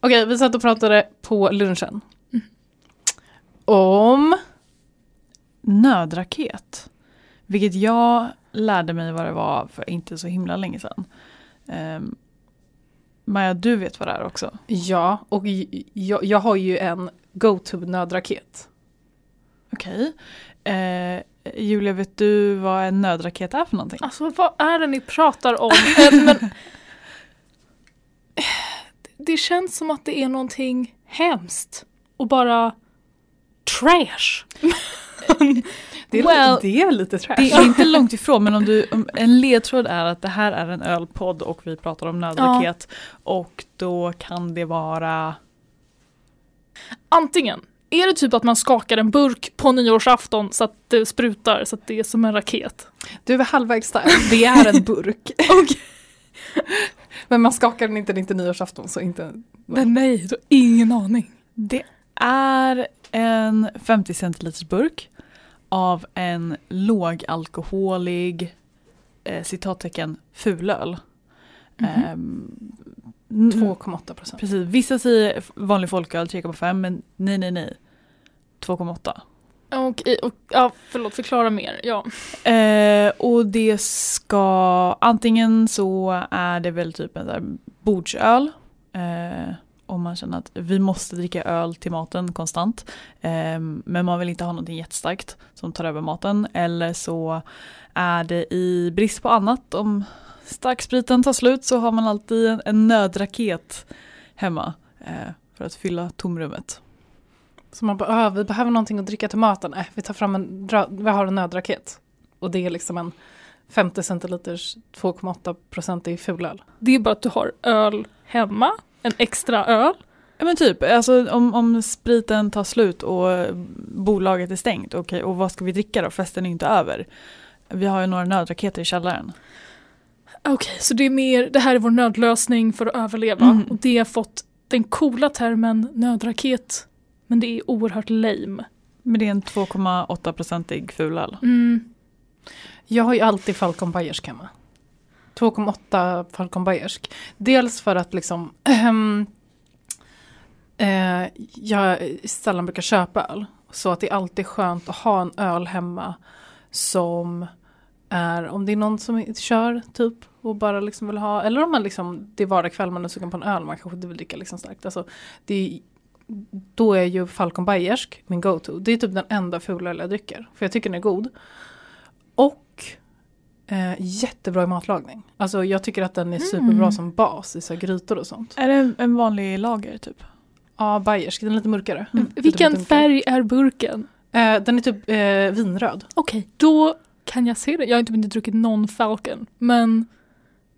Okej, vi satt och pratade på lunchen. Om nödraket. Vilket jag lärde mig vad det var för inte så himla länge sedan. Um, Maja, du vet vad det är också? Ja, och jag, jag har ju en go-to-nödraket. Okej. Eh, Julia, vet du vad en nödraket är för någonting? Alltså vad är det ni pratar om? Men, det känns som att det är någonting hemskt och bara trash. Det är, Well, det är lite trash. Det är inte långt ifrån men om du, om en ledtråd är att det här är en ölpodd och vi pratar om nödraket. Och då kan det vara Antingen är det typ att man skakar en burk på nyårsafton så att det sprutar så att det är som en raket. Du är halvvägs där. Det är en burk. Men man skakar den inte, det är inte nyårsafton så inte... Men nej, du har ingen aning. Det är en 50 centiliters burk av en lågalkoholig eh, citattecken fulöl. Mhm. Ehm, n- 2,8 procent. Precis, vissa säger vanlig folköl 3,5 men nej nej nej. 2,8. Och, och, ja, förlåt, förklara mer. Ja. Eh, och det ska, antingen så är det väl typ en där bordsöl. Eh, om man känner att vi måste dricka öl till maten konstant. Eh, men man vill inte ha någonting jättestarkt som tar över maten. Eller så är det i brist på annat. Om starkspriten tar slut så har man alltid en, en nödraket hemma. Eh, för att fylla tomrummet. Så man bara, ah, vi behöver någonting att dricka till maten. Äh, vi tar fram en, dra, vi har en nödraket. Och det är liksom en 50 centiliters 2,8 procentig fulöl. Det är bara att du har öl hemma, en extra öl. Ja men typ, alltså om, om spriten tar slut och bolaget är stängt, okej, och vad ska vi dricka då? Festen är inte över. Vi har ju några nödraketer i källaren. Okej, så det är mer, det här är vår nödlösning för att överleva. Mm. Och det har fått den coola termen nödraket. Men det är oerhört lame. Men det är en 2,8-procentig fulöl. Mm. Jag har ju alltid Falcon Bayersk hemma. 2,8 Falcon Bayersk. Dels för att liksom eh, jag sällan brukar köpa öl. Så att det är alltid skönt att ha en öl hemma som är, om det är någon som kör typ och bara liksom vill ha, eller om man liksom, det är vardagskväll man är sugen på en öl, man kanske inte vill dricka liksom starkt. Alltså, det är, då är ju Falcon Bayersk min go-to. Det är typ den enda fulöl jag dricker, för jag tycker den är god. Och eh, jättebra i matlagning. Alltså jag tycker att den är superbra Mm. som bas i så här grytor och sånt. Är det en, en vanlig lager typ? Ja, Bayersk, den är lite mörkare. Mm. Lite Vilken dunkare. färg är burken? Eh, den är typ eh, vinröd. Okej, då kan jag se det. Jag har inte, inte druckit någon Falcon. Men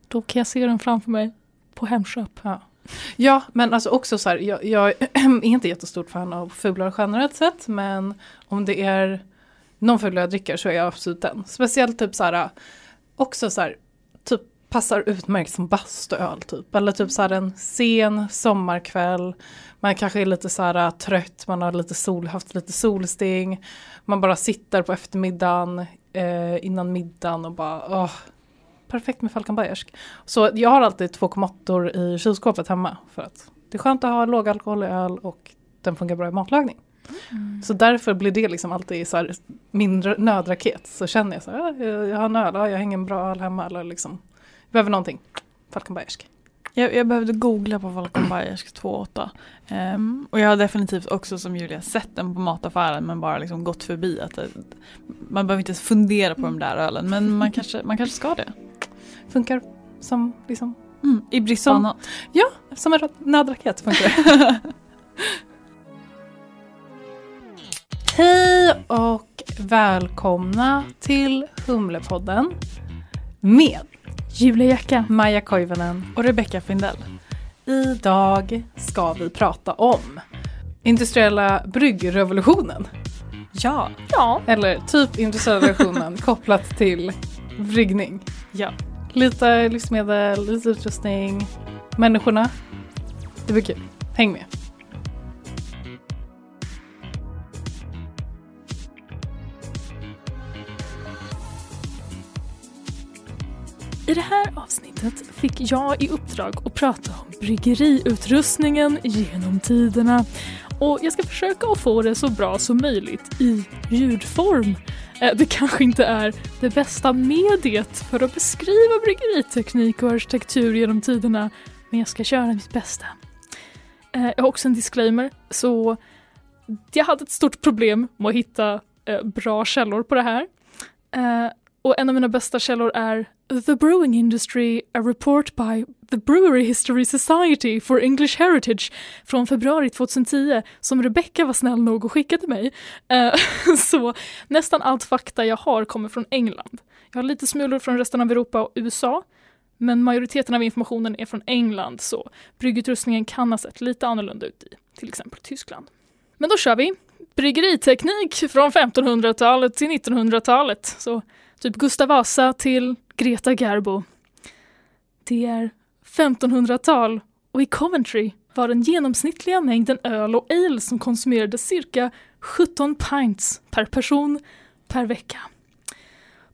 då kan jag se den framför mig på Hemköp. Ja, Ja, men alltså också så här, jag, jag är inte jättestort fan av fulare generellt sett, men om det är någon fulare jag dricker så är jag absolut den. Speciellt typ så här, också så här, typ passar utmärkt som bastuöl typ. Eller typ så här en sen sommarkväll, man kanske är lite så här äh, trött, man har lite sol, haft lite solsting, man bara sitter på eftermiddagen eh, innan middagen och bara åh, perfekt med Falcon Bayersk. Så jag har alltid 2,8 i kylskåpet hemma för att det är skönt att ha lågalkoholig öl och den funkar bra i matlagning. Så därför blir det liksom alltid så här mindre nödraket. Så känner jag så här, "Ja, jag har en öl, ja, jag har ingen bra öl hemma eller liksom, jag behöver någonting. Falcon Bayersk. Jag, jag behövde googla på Falcon Bayersk 2,8. Ehm, och jag har definitivt också som Julia sett den på mataffären men bara liksom gått förbi. Att det, man behöver inte ens fundera på de där ölen men man kanske, man kanske ska det. Funkar som, liksom, Mm, I brist på Som- en ra- nödraket. Funkar det. Hej och välkomna till Humlepodden med Julia Jacka. Maja Koivunen Och Rebecca Findell. Idag ska vi prata om industriella bryggrevolutionen. Ja. Ja, Eller typ industriella revolutionen kopplat till bryggning. Ja. Lite livsmedel, lite utrustning, människorna. Det blir kul. Häng med. I det här avsnittet fick jag i uppdrag att prata om bryggeriutrustningen genom tiderna. Och jag ska försöka att få det så bra som möjligt i ljudform. Eh, det kanske inte är det bästa mediet för att beskriva bryggeriteknik och arkitektur genom tiderna, men jag ska köra mitt bästa. Eh, jag har också en disclaimer, så jag hade ett stort problem med att hitta eh, bra källor på det här. Och en av mina bästa källor är The Brewing Industry, a report by the Brewery History Society for English Heritage från februari 2010 som Rebecca var snäll nog att skicka till mig. Uh, så nästan allt fakta jag har kommer från England. Jag har lite smulor från resten av Europa och USA, men majoriteten av informationen är från England så bryggutrustningen kan ha sett lite annorlunda ut i till exempel Tyskland. Men då kör vi! Bryggeriteknik från 1500-talet till 1900-talet. Så typ Gustav Vasa till Greta Garbo. Det är 1500-tal och i Coventry var den genomsnittliga mängden öl och ale som konsumerades cirka 17 pints per person per vecka.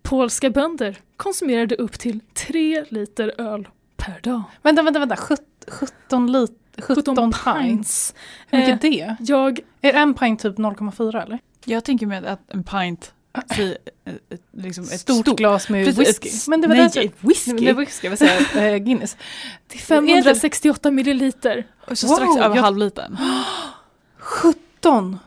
Polska bönder konsumerade upp till 3 liter öl per dag. Vänta, vänta, vänta. Sjut- 17 lit 17 pints. Hur mycket är det? Jag, Är en pint typ 0,4 eller? Jag tänker med att en pint, i, eh, liksom ett Stort, glas med Precis, whisky. ett- Men det var nej, det- whisky. Med whisky, jag vill säga eh, Guinness. det är 568 milliliter. Och så Wow, strax över jag- halvlitern. 17!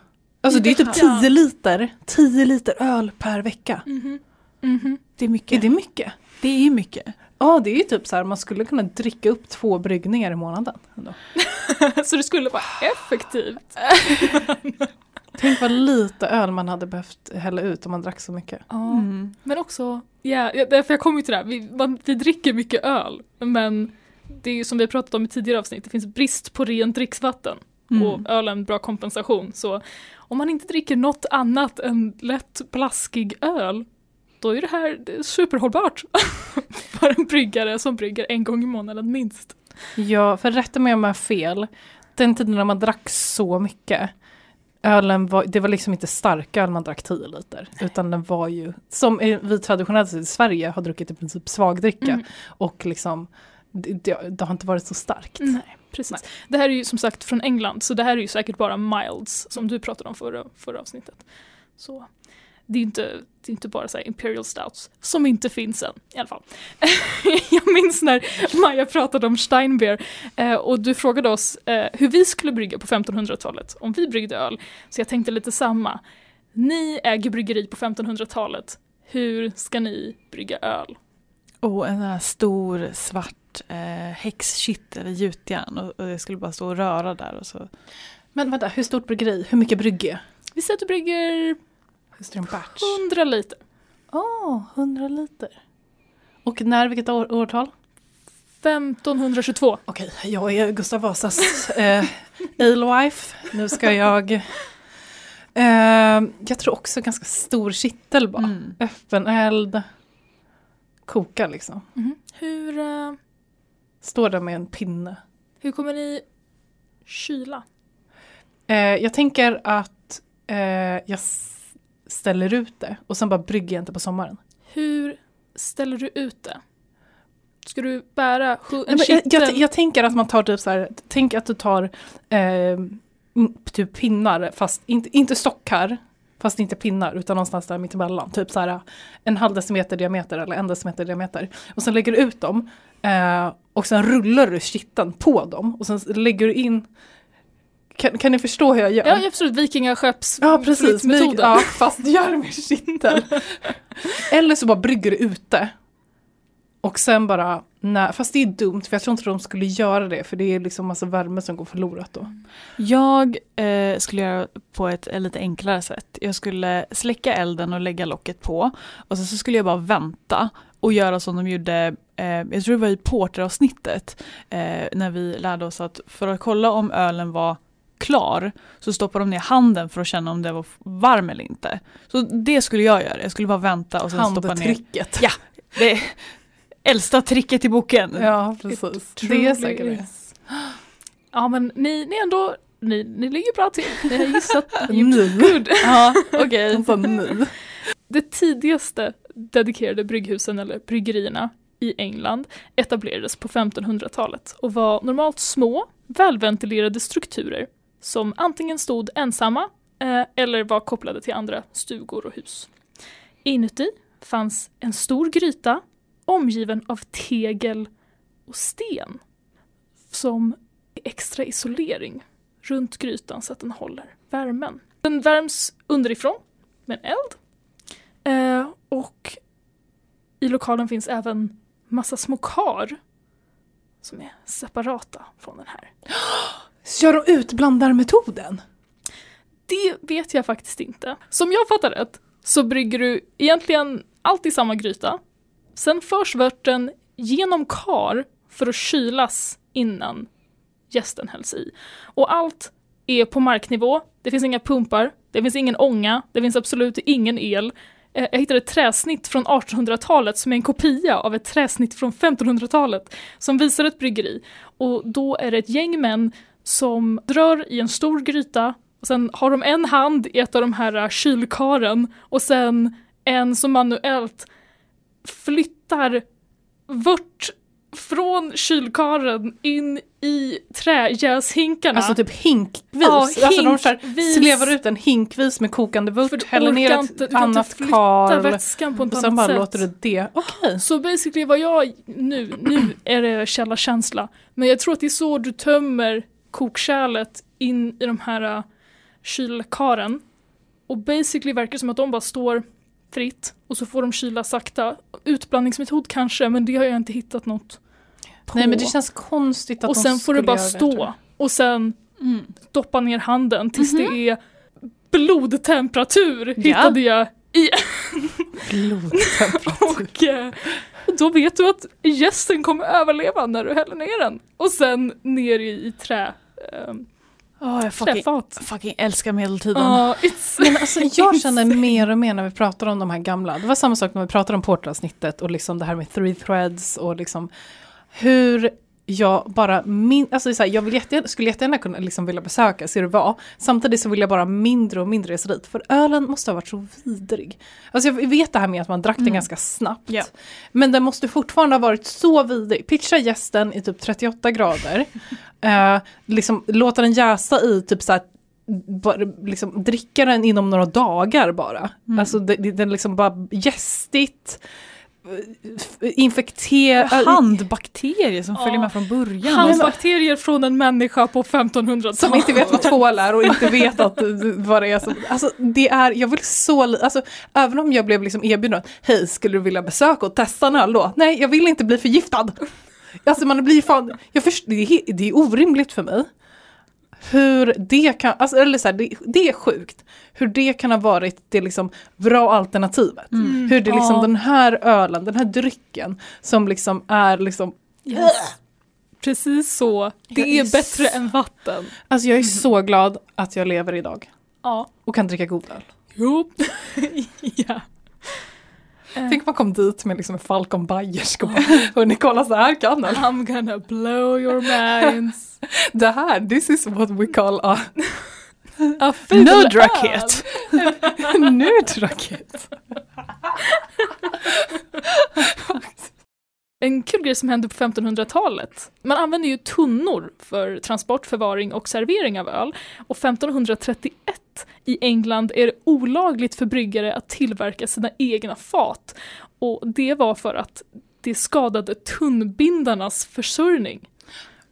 Alltså det är typ Ja. 10 liter. 10 liter öl per vecka. Mhm. Mhm. Det är Är mycket. det mycket? Det är mycket. Ja, det är ju typ så här, man skulle kunna dricka upp två bryggningar i månaden. Så det skulle vara effektivt. Tänk vad lite öl man hade behövt hälla ut om man drack så mycket. Ja. Mm. Men också, ja, ja, därför jag kommer ju till det här, vi, man, vi dricker mycket öl, men det är ju som vi har pratat om i tidigare avsnitt, det finns brist på rent dricksvatten Mm. och öl är en bra kompensation. Så om man inte dricker något annat än lätt blaskig öl, då är det här superhållbart för en bryggare som brygger en gång i månaden minst. Ja, för rätta mig om jag har fel. Den tiden när man drack så mycket. Ölen var, det var liksom inte stark öl man drack 10 liter. Utan den var ju, som vi traditionellt i Sverige har druckit i princip svagdricka. Mm. Och liksom, det, det, har inte varit så starkt. Nej, precis. Det här är ju som sagt från England, så det här är ju säkert bara milds som du pratade om förra, förra avsnittet. Så det är inte, det är inte bara så här imperial stouts, som inte finns än i alla fall. Jag minns när Maja pratade om Steinbeer eh, och du frågade oss eh, hur vi skulle brygga på 1500-talet, om vi bryggde öl. Så jag tänkte lite samma. Ni äger bryggeri på 1500-talet, hur ska ni brygga öl? Och en här stor svart eh, häxkittel i gjutjärn och, och jag skulle bara stå och röra där och så. Men vänta, hur stort bryggeri? Hur mycket brygge? Vi säger att du brygger Batch? 100 liter. Åh, 100 liter. Och när, vilket år, årtal? 1522. Okej, jag är Gustav Vasas eh, alewife. Nu ska jag... Eh, jag tror också ganska stor kittel bara. Mm. Öppen eld. Koka liksom. Hur, eh, Står där med en pinne. hur kommer ni kyla? Eh, jag tänker att eh, jag ställer ut det och sen bara brygger jag inte på sommaren. Hur ställer du ut det? Ska du bära en Nej, jag, jag, jag tänker att man tar typ så här, tänk att du tar eh, typ pinnar, fast inte, inte stockar, fast inte pinnar, utan någonstans där mittemellan. Typ så här en halv decimeter diameter eller en decimeter diameter. Och sen lägger du ut dem eh, och sen rullar du kitteln på dem och sen lägger du in kan, kan ni förstå hur jag gör? Ja, absolut. Vikingaskepps Ja precis, ja, fast gör det med kittel. Eller så bara brygger du ute. Och sen bara, nej, fast det är dumt för jag tror inte de skulle göra det för det är liksom massa värme som går förlorat då. Jag eh, skulle göra på ett eh, lite enklare sätt. Jag skulle släcka elden och lägga locket på. Och sen så skulle jag bara vänta och göra som de gjorde, eh, jag tror det var i porteravsnittet, eh, när vi lärde oss att för att kolla om ölen var klar så stoppar de ner handen för att känna om den var varm eller inte. Så det skulle jag göra, jag skulle bara vänta och sen stoppa ner. Handtricket. Ja. Det är äldsta tricket i boken. Ja precis. Det är säkert det. Ja, men ni, ni ändå, ni, ni ligger bra till. Ni har gissat. Nu. Good. Ja, okej. Nu. Det tidigaste dedikerade brygghusen eller bryggerierna i England etablerades på 1500-talet och var normalt små, välventilerade strukturer som antingen stod ensamma eh, eller var kopplade till andra stugor och hus. Inuti fanns en stor gryta omgiven av tegel och sten som extra isolering runt grytan så att den håller värmen. Den värms underifrån med en eld eh, och i lokalen finns även massa små kar som är separata från den här. Kör de utblandarmetoden? Det vet jag faktiskt inte. Som jag fattar rätt så brygger du egentligen allt i samma gryta. Sen förs vörten genom kar för att kylas innan gästen hälls i. Och allt är på marknivå, det finns inga pumpar, det finns ingen ånga, det finns absolut ingen el. Eh, jag hittade ett träsnitt från 1800-talet som är en kopia av ett träsnitt från 1500-talet som visar ett bryggeri. Och då är det ett gäng män som drar i en stor gryta och sen har de en hand i ett av de här eh, kylkaren och sen en som manuellt flyttar vört från kylkaren in i träjäshinkarna. Alltså typ hinkvis. Ja, alltså de hinkvis. slevar ut en hinkvis med kokande vört, häller ner ett annat kal vätskan på ett och sen annat bara sätt. låter du det. Okej. Så basically vad jag, nu, nu är det källarkänsla, men jag tror att det är så du tömmer kokkärlet in i de här uh, kylkaren. Och basically verkar det som att de bara står fritt och så får de kyla sakta. Utblandningsmetod kanske, men det har jag inte hittat något på. Nej men det känns konstigt att och de sen får bara det, tror stå jag. och sen Mm. doppa ner handen tills Mhm. det är blodtemperatur hittade jag i Blodtemperatur. och eh, då vet du att gästen kommer överleva när du häller ner den. Och sen ner i, i trä, eh, Åh, jag fucking, fucking älskar medeltiden. It's, Men alltså jag känner mer och mer när vi pratar om de här gamla, det var samma sak när vi pratade om portalavsnittet och liksom det här med three threads och liksom hur jag bara min, alltså så här, jag vill jättegärna, skulle jättegärna kunna liksom vilja besöka Sirva, samtidigt så vill jag bara mindre och mindre resa dit, för ölen måste ha varit så vidrig. Alltså jag vet det här med att man drack den Mm. ganska snabbt, Ja. men den måste fortfarande ha varit så vidrig. Pitcha gästen i typ 38 grader, eh, liksom låta den jäsa i typ så här bara, liksom, dricka den inom några dagar bara. Mm. Alltså det, det, den liksom bara gästigt, infekterad. Handbakterier som Ja. följer med från början. handbakterier från en människa på 1500-talet. Som inte vet vad tvål är och inte vet att, vad det är som, alltså det är, jag vill så, alltså även om jag blev liksom erbjuden, hej skulle du vilja besöka och testa en öl då? Nej, jag vill inte bli förgiftad. Alltså man blir fan, jag först, det, är, det är orimligt för mig. Hur det kan, alltså, eller så här, det, det är sjukt. Hur det kan ha varit det liksom bra alternativet. Mm. Hur det liksom Ja. den här ölen, den här drycken som liksom är liksom Yes. Precis så. Det är är bättre så- än vatten. Alltså jag är så glad att jag lever idag Ja. och kan dricka god öl. Jo. ja. Eh, Tänk om man kom dit med liksom en Falcon Bayersk och bara, hörni kolla så här kan öl. I'm gonna blow your minds. Det här, this is what we call a A Nudraket. nudraket. En kul grej som hände på 1500-talet. Man använde ju tunnor för transport, förvaring och servering av öl. Och 1531 i England är det olagligt för bryggare att tillverka sina egna fat. Och det var för att det skadade tunnbindarnas försörjning.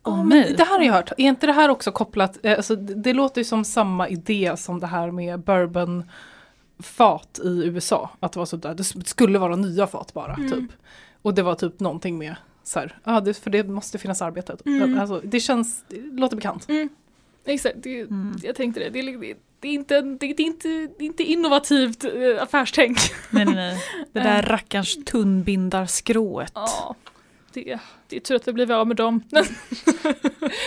Oh, men det här har jag hört. Är inte det här också kopplat, eh, alltså, det, det låter ju som samma idé som det här med bourbonfat i USA. Att det var sådär, det skulle vara nya fat bara Mm. typ. Och det var typ någonting med så här, ja det, för det måste finnas arbete. Mm. Alltså, det känns, det låter bekant. Exakt, det, Mm. jag tänkte det. Det det, är, inte, det, är inte, det är inte innovativt eh, affärstänk. Nej, nej, nej. Det där rackarns tunnbindarskrået. Ja, det, det är tur att vi blev av med dem.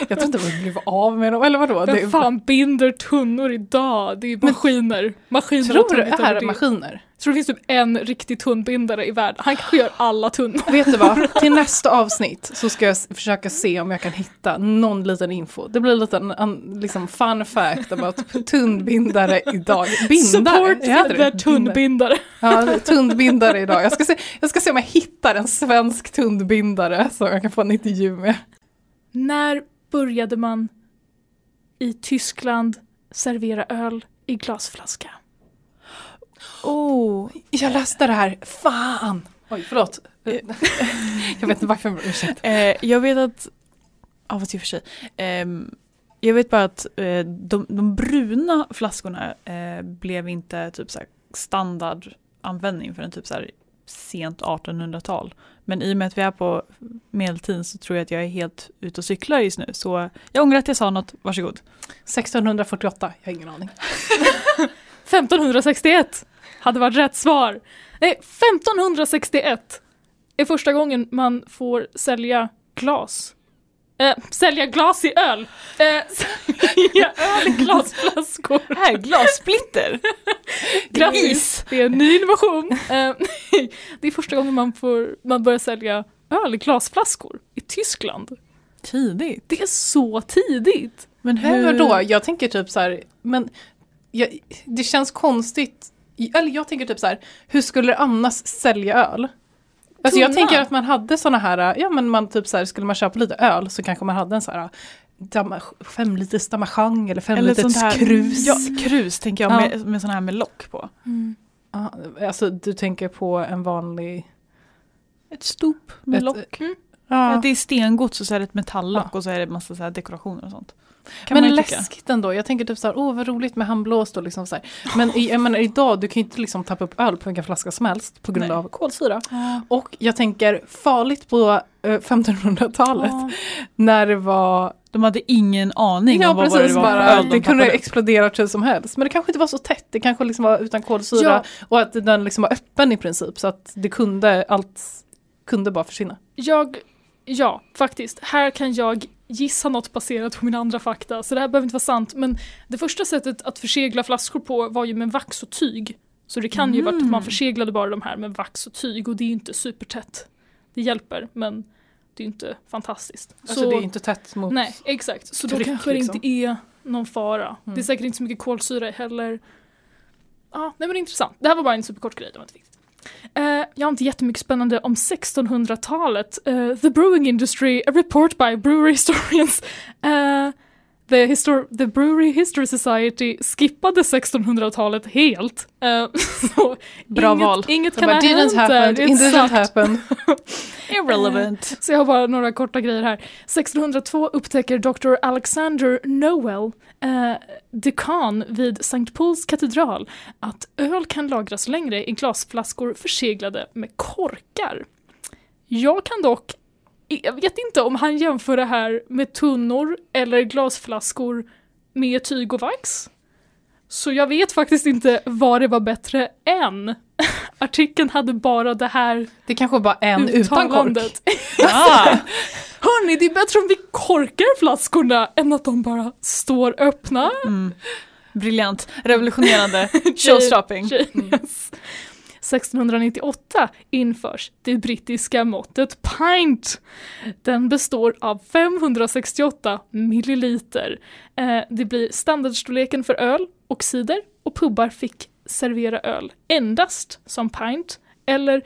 Jag tror inte vi blev av med dem, eller vadå? Vem fan binder tunnor idag? Det är maskiner. Maskiner Tror du det är det. maskiner? Tror det finns typ en riktig tunnbindare i världen. Han kanske gör alla tunnor. Vet du vad? Till nästa avsnitt så ska jag försöka se om jag kan hitta någon liten info. Det blir en liten en, liksom fun fact about tunnbindare idag. Bindare? Support Heter det? tunnbindare. Ja, tunnbindare idag. Jag ska, se, jag ska se om jag hittar en svensk tunnbindare som jag kan få en intervju med. När började man i Tyskland servera öl i glasflaska? Oh, Jag läste det här, fan! Oj, förlåt. jag vet inte varför jag ber om ursäkt. eh, jag vet att, ja fast i och för sig. Ehm, jag vet bara att eh, de, de bruna flaskorna eh, blev inte typ så standardanvändning förrän typ så sent 1800-tal. Men i och med att vi är på medeltiden så tror jag att jag är helt ute och cyklar just nu. Så jag ångrar att jag sa något, varsågod. 1648, jag har ingen aning. 1561 hade varit rätt svar. Nej, 1561 är första gången man får sälja glas. Eh, sälja glas i öl. Eh, sälja öl i glasflaskor. Här, glassplitter! Grattis! Det är en ny innovation. Eh, det är första gången man, får, man börjar sälja öl i glasflaskor i Tyskland. Tidigt. Det är så tidigt. Men Men vadå? Jag tänker typ så här, men jag, det känns konstigt. Eller jag tänker typ så här, hur skulle det annars sälja öl? Alltså jag tänker att man hade såna här, ja men man typ så här, skulle man köpa lite öl så kanske man hade en så här dama- fem liters damachang eller fem Eller liters här, krus. Ja, krus tänker jag Ja. med, med sån här med lock på. Ja, alltså du tänker på en vanlig... Ett stop med Ett- lock. Mm. Ja. Ja. det är stengods och så är det ett metalllock och så är det massa så dekorationer och sånt. Kan men tycka. läskigt ändå. Jag tänker typ så här, åh vad roligt med handblåst och liksom så här. Men i, jag menar idag, du kan ju inte liksom tappa upp öl på vilken flaska som helst på grund Nej. av kolsyra. Och jag tänker farligt på eh, 1500-talet Ja. när det var, De hade ingen aning ja om vad precis, det var bara, öl det de kunde tappade. explodera hur som helst. Men det kanske inte var så tätt, det kanske liksom var utan kolsyra Ja. och att den liksom var öppen i princip så att det kunde, allt kunde bara försvinna. Jag, ja faktiskt, här kan jag gissa något baserat på mina andra fakta, så det här behöver inte vara sant, men det första sättet att försegla flaskor på var ju med vax och tyg. Så det kan ju varit att man Mm. förseglade bara de här med vax och tyg och det är ju inte supertätt. Det hjälper, men det är ju inte fantastiskt. Alltså så, det är inte tätt mot... nej, exakt. Så då tryck, kanske det liksom. inte är någon fara. Mm. Det är säkert inte så mycket kolsyra heller. Ja, nej men det är intressant. Det här var bara en superkort grej, det var inte viktigt. Eh, jag har inte jättemycket spännande om 1600-talet. Eh, the Brewing Industry, a report by brewery historians. Eh, the, histor- the Brewery History Society skippade 1600-talet helt. Bra inget, val. Inget kan ha hänt där. it didn't happen. Irrelevant. Eh, så jag har bara några korta grejer här. 1602 upptäcker Dr. Alexander Noel, eh, dekan vid St. Pauls katedral, att öl kan lagras längre i glasflaskor förseglade med korkar. Jag kan dock, jag vet inte om han jämför det här med tunnor eller glasflaskor med tyg och vax. Så jag vet faktiskt inte vad det var bättre än. Artikeln hade bara det här Det kanske bara en utan kork. Ah, Hörni, det är bättre om vi korkar flaskorna än att de bara står öppna. mm. Briljant. Revolutionerande. Showstopping. Genius. 1698 införs det brittiska måttet pint. Den består av 568 milliliter. Eh, det blir standardstorleken för öl och cider och pubbar fick servera öl endast som pint eller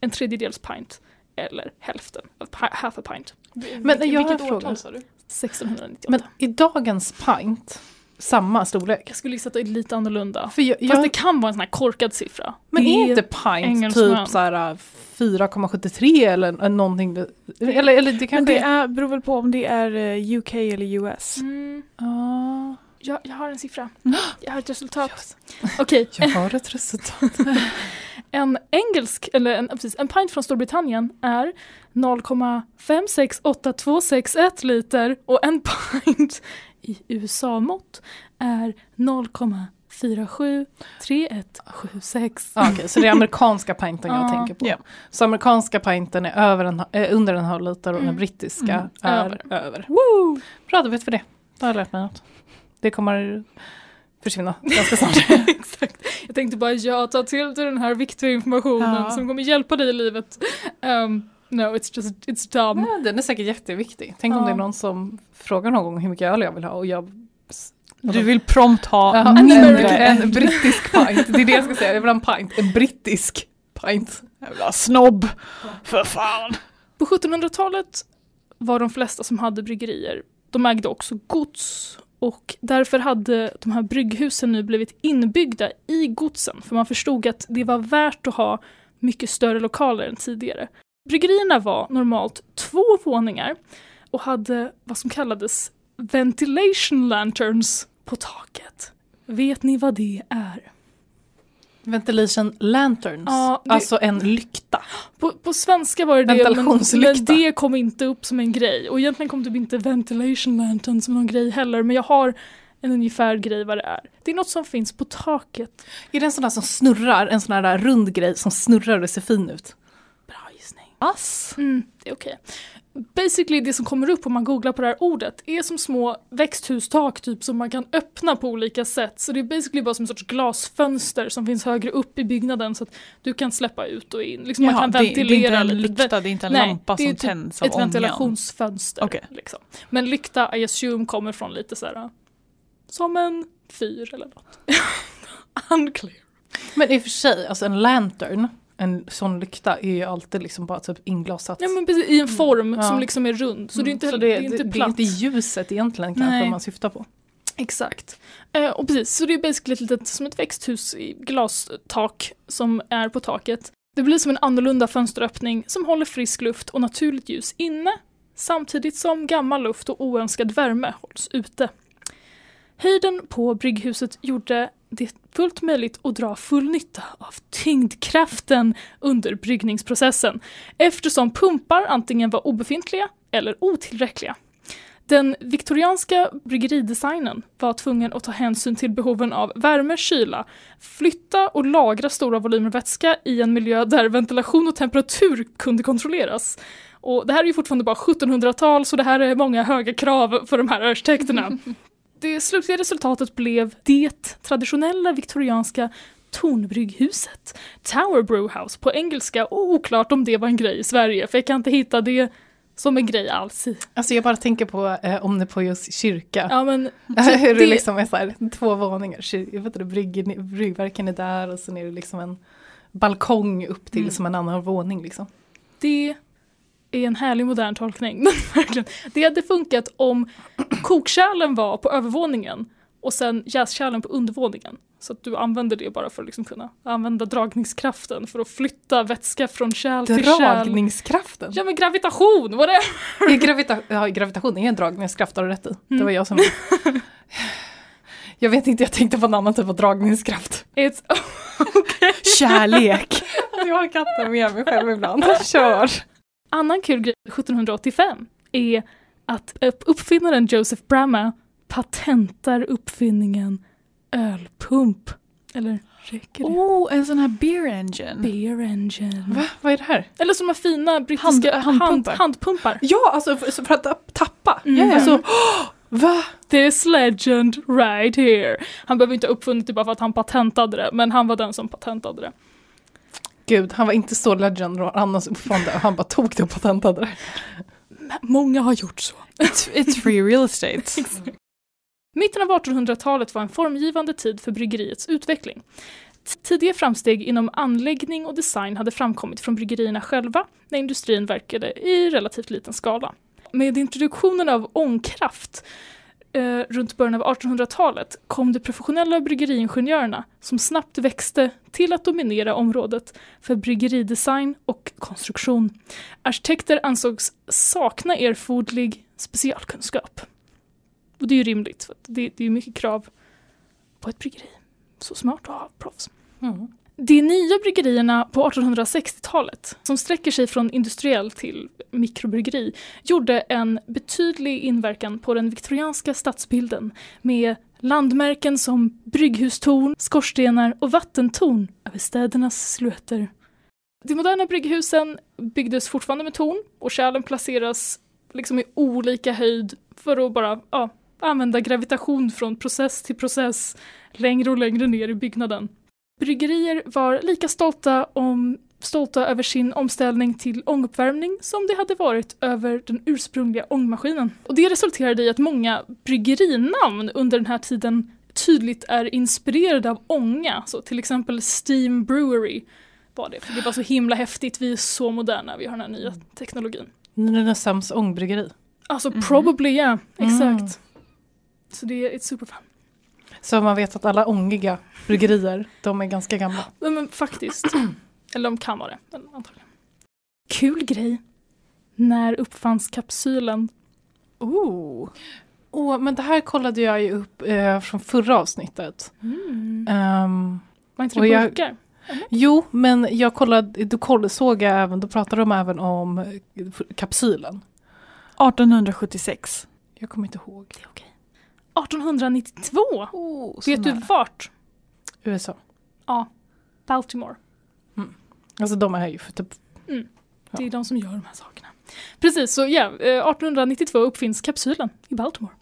en tredjedels pint eller hälften pi- half a pint. Men jag har en vilket fråga. årtal sa du? 1698. Men i dagens pint, samma storlek? jag skulle gissa att det är lite annorlunda. För jag, Fast jag, det kan vara en sån här korkad siffra. men Det är inte pint typ såhär 4,73 eller någonting? Eller, eller det Men kanske det är... beror väl på om det är eh, UK eller US. Mm, Ah, jag, jag har en siffra. Jag har ett resultat. Okej, jag har ett resultat. en engelsk, eller en, precis, en pint från Storbritannien är 0,568261 liter och en pint i USA-mått är 47 3176. Ah, Okej, så det är amerikanska pinten jag Ja. tänker på. Ja. Så amerikanska pinten är över en, eh, under en halv liter och den Mm. brittiska Mm. är Över. över. Woo! Bra, då vet vi det. Då har jag lärt mig något. Det kommer försvinna ganska snart. Exakt. Jag tänkte bara ja, ta till dig den här viktiga informationen Ja. som kommer hjälpa dig i livet. Um, no, it's just, it's dumb. Ja, den är säkert jätteviktig. Tänk om Ja. det är någon som frågar någon gång hur mycket öl jag vill ha och jag Du vill prompt ha Ja, mindre en, brittisk pint. Det är det jag ska säga. Jag vill ha en pint. En brittisk pint. jävla snobb. För fan. På 1700-talet var de flesta som hade bryggerier, de ägde också gods och därför hade de här brygghusen nu blivit inbyggda i godsen för man förstod att det var värt att ha mycket större lokaler än tidigare. Bryggerierna var normalt två våningar och hade vad som kallades ventilation lanterns på taket. Vet ni vad det är? Ventilation lanterns. Ja, det- Alltså en lykta. På, på svenska var det det, men, men det kom inte upp som en grej. Och egentligen kom typ inte ventilation lantern som någon grej heller, men jag har en ungefär grej vad det är. Det är något som finns på taket. Är det en sån där som snurrar? En sån där rund grej som snurrar och ser fin ut? Bra gissning. Ass. Mm, det är okej. Basically det som kommer upp om man googlar på det här ordet är som små växthustak typ som man kan öppna på olika sätt. Så det är basically bara som en sorts glasfönster som finns högre upp i byggnaden så att du kan släppa ut och in. Liksom man Jaha, kan det, det är ventilera inte en lite. lykta, det är inte en Nej, lampa som typ tänds av ett ångan. ventilationsfönster. Okej. Liksom. Men lykta, I assume, kommer från lite så här som en fyr eller något. Unclear. Men i och för sig, alltså en lantern, en sån lykta är ju alltid liksom bara typ inglasat. Ja men precis, i en form Ja. som liksom är rund. Så det är inte, Mm. Så det, är inte det, det är platt. inte ljuset egentligen kanske Nej. man syftar på. Exakt. Eh, och precis, så det är basically ett litet, som ett växthus i glastak som är på taket. Det blir som en annorlunda fönsteröppning som håller frisk luft och naturligt ljus inne samtidigt som gammal luft och oönskad värme hålls ute. Höjden på brygghuset gjorde det fullt möjligt att dra full nytta av tyngdkraften under bryggningsprocessen eftersom pumpar antingen var obefintliga eller otillräckliga. Den viktorianska bryggeridesignen var tvungen att ta hänsyn till behoven av värme, kyla, flytta och lagra stora volymer vätska i en miljö där ventilation och temperatur kunde kontrolleras. Och det här är ju fortfarande bara 1700-tal så det här är många höga krav för de här arkitekterna. Det slutliga resultatet blev det traditionella viktorianska tornbrygghuset. Tower Brewhouse på engelska och oklart om det var en grej i Sverige för jag kan inte hitta det som en grej alls. Alltså jag bara tänker på eh, Omnipojos kyrka. Ja men Hur det det- liksom är så här, två våningar, jag vet inte, brygg, bryggverken är där och sen är det liksom en balkong upp till Mm. som en annan våning liksom. Det är en härlig modern tolkning. Det hade funkat om kokkärlen var på övervåningen och sen jäskärlen på undervåningen. Så att du använder det bara för att liksom kunna använda dragningskraften för att flytta vätska från kärl till kärl. Dragningskraften. Ja men gravitation, vad det är. Gravita- ja, gravitation är en dragningskraft, har du rätt i. Det Mm. var jag som... jag vet inte, jag tänkte på en annan typ av dragningskraft. It's... Kärlek. Jag har katten med mig själv ibland. Kör! Annan kul grej 1785 är att upp- uppfinnaren Joseph Bramah patentar uppfinningen ölpump. Eller räcker det? Oh, en sån här beer engine. Beer engine. Va? Vad är det här? Eller som de fina brittiska Hand- hand, handpumpar. handpumpar. Ja, alltså för, för att tappa. Mm. Ja. Alltså, åh, va? This legend right here. Han behöver inte ha uppfunnit det bara för att han patentade det, men han var den som patentade det. Gud, han var inte så legend uppfann det. Han bara tog det och patentade det. Många har gjort så. It's, it's free real estate. Mitten av 1800-talet var en formgivande tid för bryggeriets utveckling. Tidiga framsteg inom anläggning och design hade framkommit från bryggerierna själva när industrin verkade i relativt liten skala. Med introduktionen av ångkraft eh, runt början av 1800-talet kom de professionella bryggeriingenjörerna som snabbt växte till att dominera området för bryggeridesign och konstruktion. Arkitekter ansågs sakna erforderlig specialkunskap. Och det är ju rimligt, för det, det är mycket krav på ett bryggeri. Så smart att ha proffs. Mm. De nya bryggerierna på 1860-talet, som sträcker sig från industriell till mikrobryggeri, gjorde en betydlig inverkan på den viktorianska stadsbilden med landmärken som brygghustorn, skorstenar och vattentorn över städernas silhuetter. De moderna brygghusen byggdes fortfarande med torn och kärlen placeras liksom i olika höjd för att bara ja, använda gravitation från process till process längre och längre ner i byggnaden. Bryggerier var lika stolta, om, stolta över sin omställning till ånguppvärmning som de hade varit över den ursprungliga ångmaskinen. Och det resulterade i att många bryggerinamn under den här tiden tydligt är inspirerade av ånga, så till exempel Steam Brewery var det, för det var så himla häftigt, vi är så moderna, vi har den här nya teknologin. Nynäshamns ångbryggeri. Alltså Mhm. probably yeah, exakt. Mm. Så det är it's superfun. Så man vet att alla ångiga bryggerier, de är ganska gamla. Ja, men faktiskt. Eller de kan vara det, antagligen. Kul grej. När uppfanns kapsylen? Oh. Åh, men det här kollade jag ju upp eh, från förra avsnittet. Ehm, Var inte det jag- burkar? jo, men jag kollade, då koll, såg jag även, då pratade de även om eh, kapsylen. 1876. Jag kommer inte ihåg. 1892? Oh, Vet du vart? USA. Ja, Baltimore. Alltså de är här ju för typ, Det är de som gör de här sakerna. Precis, så ja, eh, 1892 uppfinns kapsylen i Baltimore.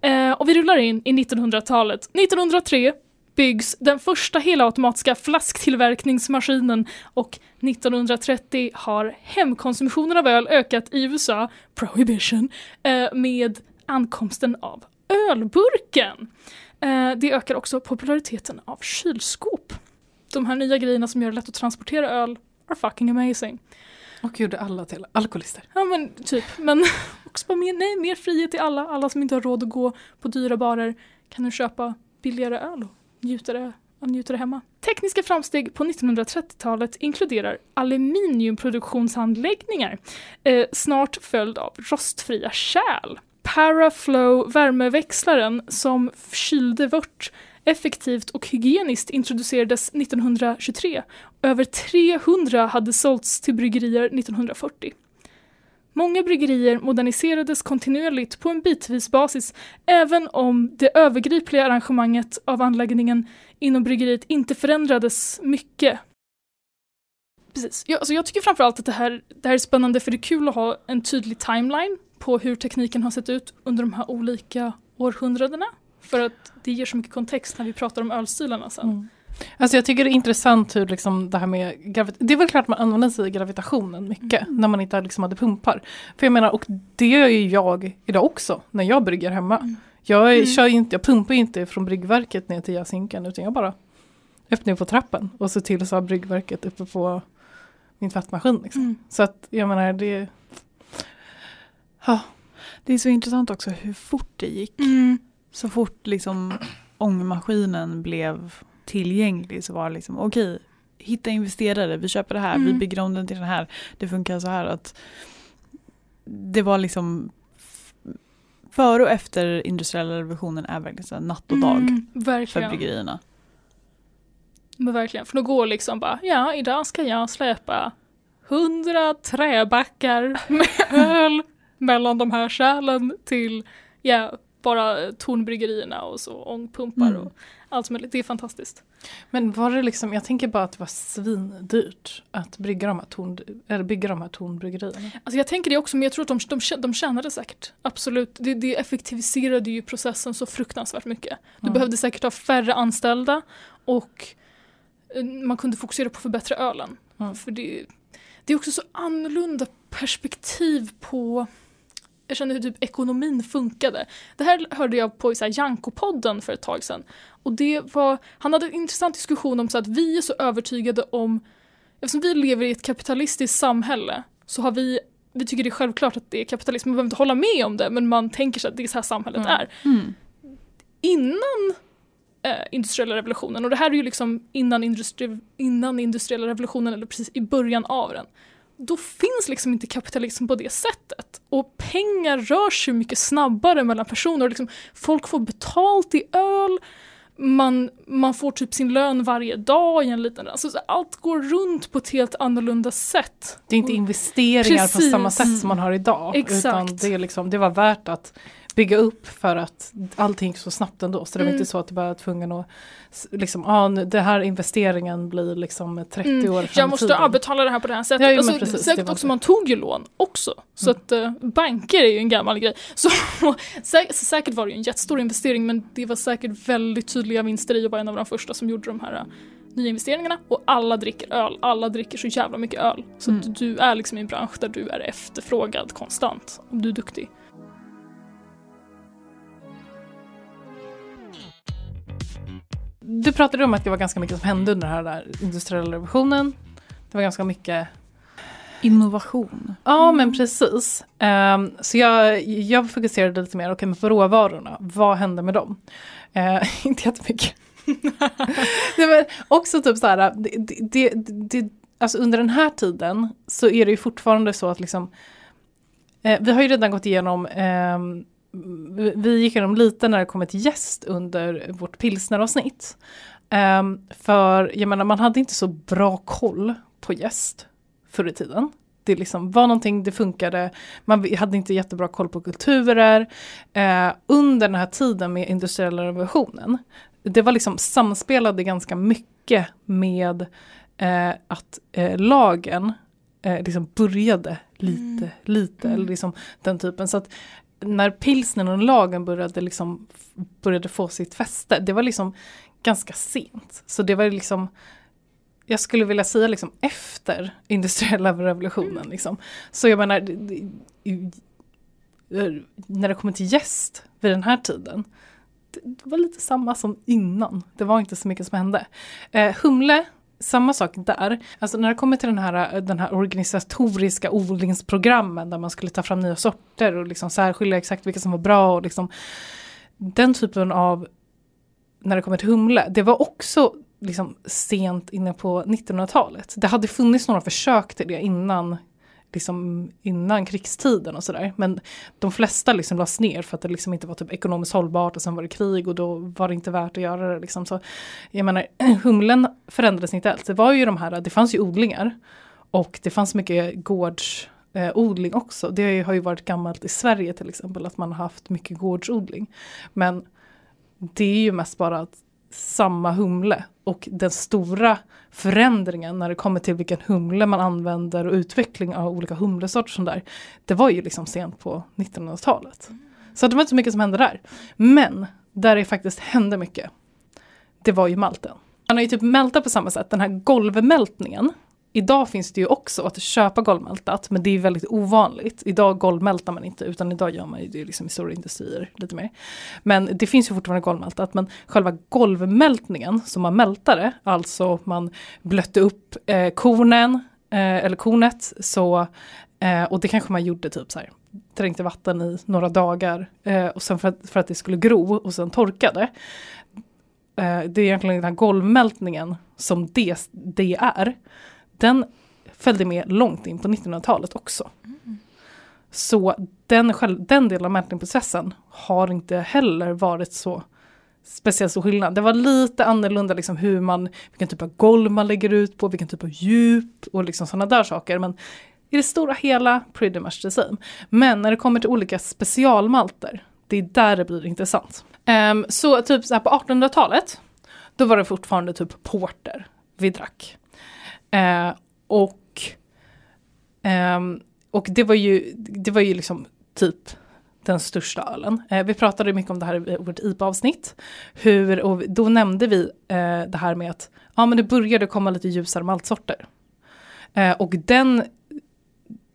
Eh, och vi rullar in i 1900-talet. 1903 byggs den första helautomatiska flasktillverkningsmaskinen och 1930 har hemkonsumtionen av öl ökat i USA, prohibition, eh, med ankomsten av ölburken. Eh, det ökar också populariteten av kylskåp. De här nya grejerna som gör det lätt att transportera öl are fucking amazing. och gjorde alla till alkoholister. Ja men typ, men också bara mer, nej, mer frihet till alla. Alla som inte har råd att gå på dyra barer kan nu köpa billigare öl och njuta det, och njuta det hemma. Tekniska framsteg på 1930-talet inkluderar aluminiumproduktionsanläggningar, eh, snart följd av rostfria kärl. Paraflow värmeväxlaren som kylde vört effektivt och hygieniskt introducerades 1923. Över 300 hade sålts till bryggerier 1940. Många bryggerier moderniserades kontinuerligt på en bitvis basis även om det övergripliga arrangemanget av anläggningen inom bryggeriet inte förändrades mycket. Precis. Jag, alltså jag tycker framförallt att det här, det här är spännande för det är kul att ha en tydlig timeline på hur tekniken har sett ut under de här olika århundradena. För att det ger så mycket kontext när vi pratar om ölstilarna sen. Mm. Alltså jag tycker det är intressant hur liksom det här med gravit- Det är väl klart man använder sig av gravitationen mycket när man inte liksom hade pumpar. För jag menar, och det gör ju jag idag också när jag brygger hemma. Mm. Jag, Mm. kör inte, jag pumpar ju inte från bryggverket ner till jäsinken utan jag bara öppnar på trappen och ser till så har bryggverket uppe på min tvättmaskin. Liksom. Mm. Så att jag menar det... Ja, Det är så intressant också hur fort det gick. Mm. Så fort liksom ångmaskinen blev tillgänglig så var det liksom okej, hitta investerare, vi köper det här, vi Mm. bygger om den till den här. Det funkar så här att det var liksom före och efter industriella revolutionen är verkligen så natt och dag Mm, för bryggerierna. Men verkligen, för då går liksom bara, ja idag ska jag släpa hundra träbackar med öl mellan de här kärlen till, ja, bara tornbryggerierna och så ångpumpar Mm. och allt möjligt. Det är fantastiskt. men var det liksom, jag tänker bara att det var svindyrt att brygga de här, torn, eller bygga de här tornbryggerierna. Alltså jag tänker det också, men jag tror att de, de, de tjänade säkert. Absolut. Det, det effektiviserade ju processen så fruktansvärt mycket. Du Mm. behövde säkert ha färre anställda och eh, man kunde fokusera på att förbättra ölen. Mm. För det, det är också så annorlunda perspektiv på jag känner hur typ ekonomin funkade. Det här hörde jag på Janko-podden för ett tag sedan. Och det var, han hade en intressant diskussion om så att vi är så övertygade om, eftersom vi lever i ett kapitalistiskt samhälle så har vi, vi tycker det är självklart att det är kapitalism, man behöver inte hålla med om det men man tänker sig att det är så här samhället Mm. är Mm. innan eh, industriella revolutionen och det här är ju liksom innan, industri, innan industriella revolutionen eller precis i början av den. Då finns liksom inte kapitalism på det sättet. Och pengar rör sig mycket snabbare mellan personer. Liksom, folk får betalt i öl. man, man får typ sin lön varje dag i en liten... Alltså, så allt går runt på ett helt annorlunda sätt. Det är inte investeringar Precis. på samma sätt som man har idag. Exakt. Utan det, är liksom, det var värt att bygga upp för att allting gick så snabbt ändå. Så det var Mm. inte så att du bara var tvungen att, liksom, ah, nu- det här investeringen blir liksom 30 Mm, år fram Jag måste tiden. avbetala det här på det här sättet. Ja, alltså, precis, det säkert också, så. man tog ju lån också. Så Mm. att eh, banker är ju en gammal grej. Så sä så säkert var det ju en jättestor investering men det var säkert väldigt tydliga vinster i att vara en av de första som gjorde de här eh, nya investeringarna. Och alla dricker öl, alla dricker så jävla mycket öl. Så Mm. du är liksom i en bransch där du är efterfrågad konstant om du är duktig. Du pratade om att det var ganska mycket som hände under den här där industriella revolutionen. Det var ganska mycket Innovation. Ja men precis. Ehm, så jag, jag fokuserade lite mer okay, men på råvarorna. Vad hände med dem? Uh, inte jättemycket. det var också typ så här, det, det, det, alltså under den här tiden så är det ju fortfarande så att liksom eh, vi har ju redan gått igenom ehm, vi- gick igenom lite när det kom ett gäst under vårt pilsneravsnitt. Um, för jag menar man hade inte så bra koll på gäst förr i tiden. Det liksom var någonting, det funkade, man hade inte jättebra koll på kulturer. Eh, under den här tiden med industriella revolutionen, det var liksom samspelade ganska mycket med eh, att eh, lagen eh, liksom började lite, lite, eller liksom den typen. Så att när pilsnen och lagen började, liksom, började få sitt fäste, det var liksom ganska sent. Så det var liksom jag skulle vilja säga liksom efter industriella revolutionen. Liksom. Så jag menar, i- när det kommer till gäst vid den här tiden, det, det var lite samma som innan. Det var inte så mycket som hände. Eh, humle, samma sak där. Alltså när det kommer till den här, den här organisatoriska odlingsprogrammen där man skulle ta fram nya sorter och liksom särskilja exakt vilka som var bra och liksom den typen av när det kommer till humle, det var också liksom sent inne på 1900-talet. Det hade funnits några försök till det innan, liksom, innan krigstiden och sådär. Men de flesta liksom lades ner för att det liksom inte var typ ekonomiskt hållbart och sen var det krig och då var det inte värt att göra det. Liksom. Så, jag menar, humlen förändrades inte alls. Det var ju de här, det fanns ju odlingar och det fanns mycket gårds eh, odling också. Det har ju varit gammalt i Sverige till exempel att man har haft mycket gårdsodling. Men det är ju mest bara att samma humle och den stora förändringen när det kommer till vilken humle man använder och utveckling av olika humlesorter som där. Det var ju liksom sent på 1900-talet. Så det var inte så mycket som hände där. Men där det faktiskt hände mycket, det var ju malten. Man har ju typ mältat på samma sätt, den här golvmältningen. Idag finns det ju också att köpa golvmältat, men det är väldigt ovanligt. Idag golvmältar man inte, utan idag gör man ju det liksom i stora industrier lite mer. Men det finns ju fortfarande golvmältat, men själva golvmältningen som man mältade, alltså man blötte upp eh, kornen, eh, eller kornet, så, eh, och det kanske man gjorde typ så här, dränkte vatten i några dagar, eh, och sen för att, för att det skulle gro och sen torkade. Eh, det är egentligen den här golvmältningen som det, det är. Den följde med långt in på 1900-talet också. Så den, själv, den delen av mätningsprocessen har inte heller varit så speciellt stor skillnad. Det var lite annorlunda liksom hur man, vilken typ av golv man lägger ut på, vilken typ av djup och liksom sådana där saker. Men i det stora hela pretty much the same. Men när det kommer till olika specialmalter, det är där det blir intressant. Um, så typ så här på 1800-talet, då var det fortfarande typ porter vi drack. Eh, och eh, och det var ju, det var ju liksom typ den största ölen. Eh, vi pratade mycket om det här i vårt IPA-avsnitt. Hur, och då nämnde vi eh, det här med att ja, men det började komma lite ljusare maltsorter. Eh, och den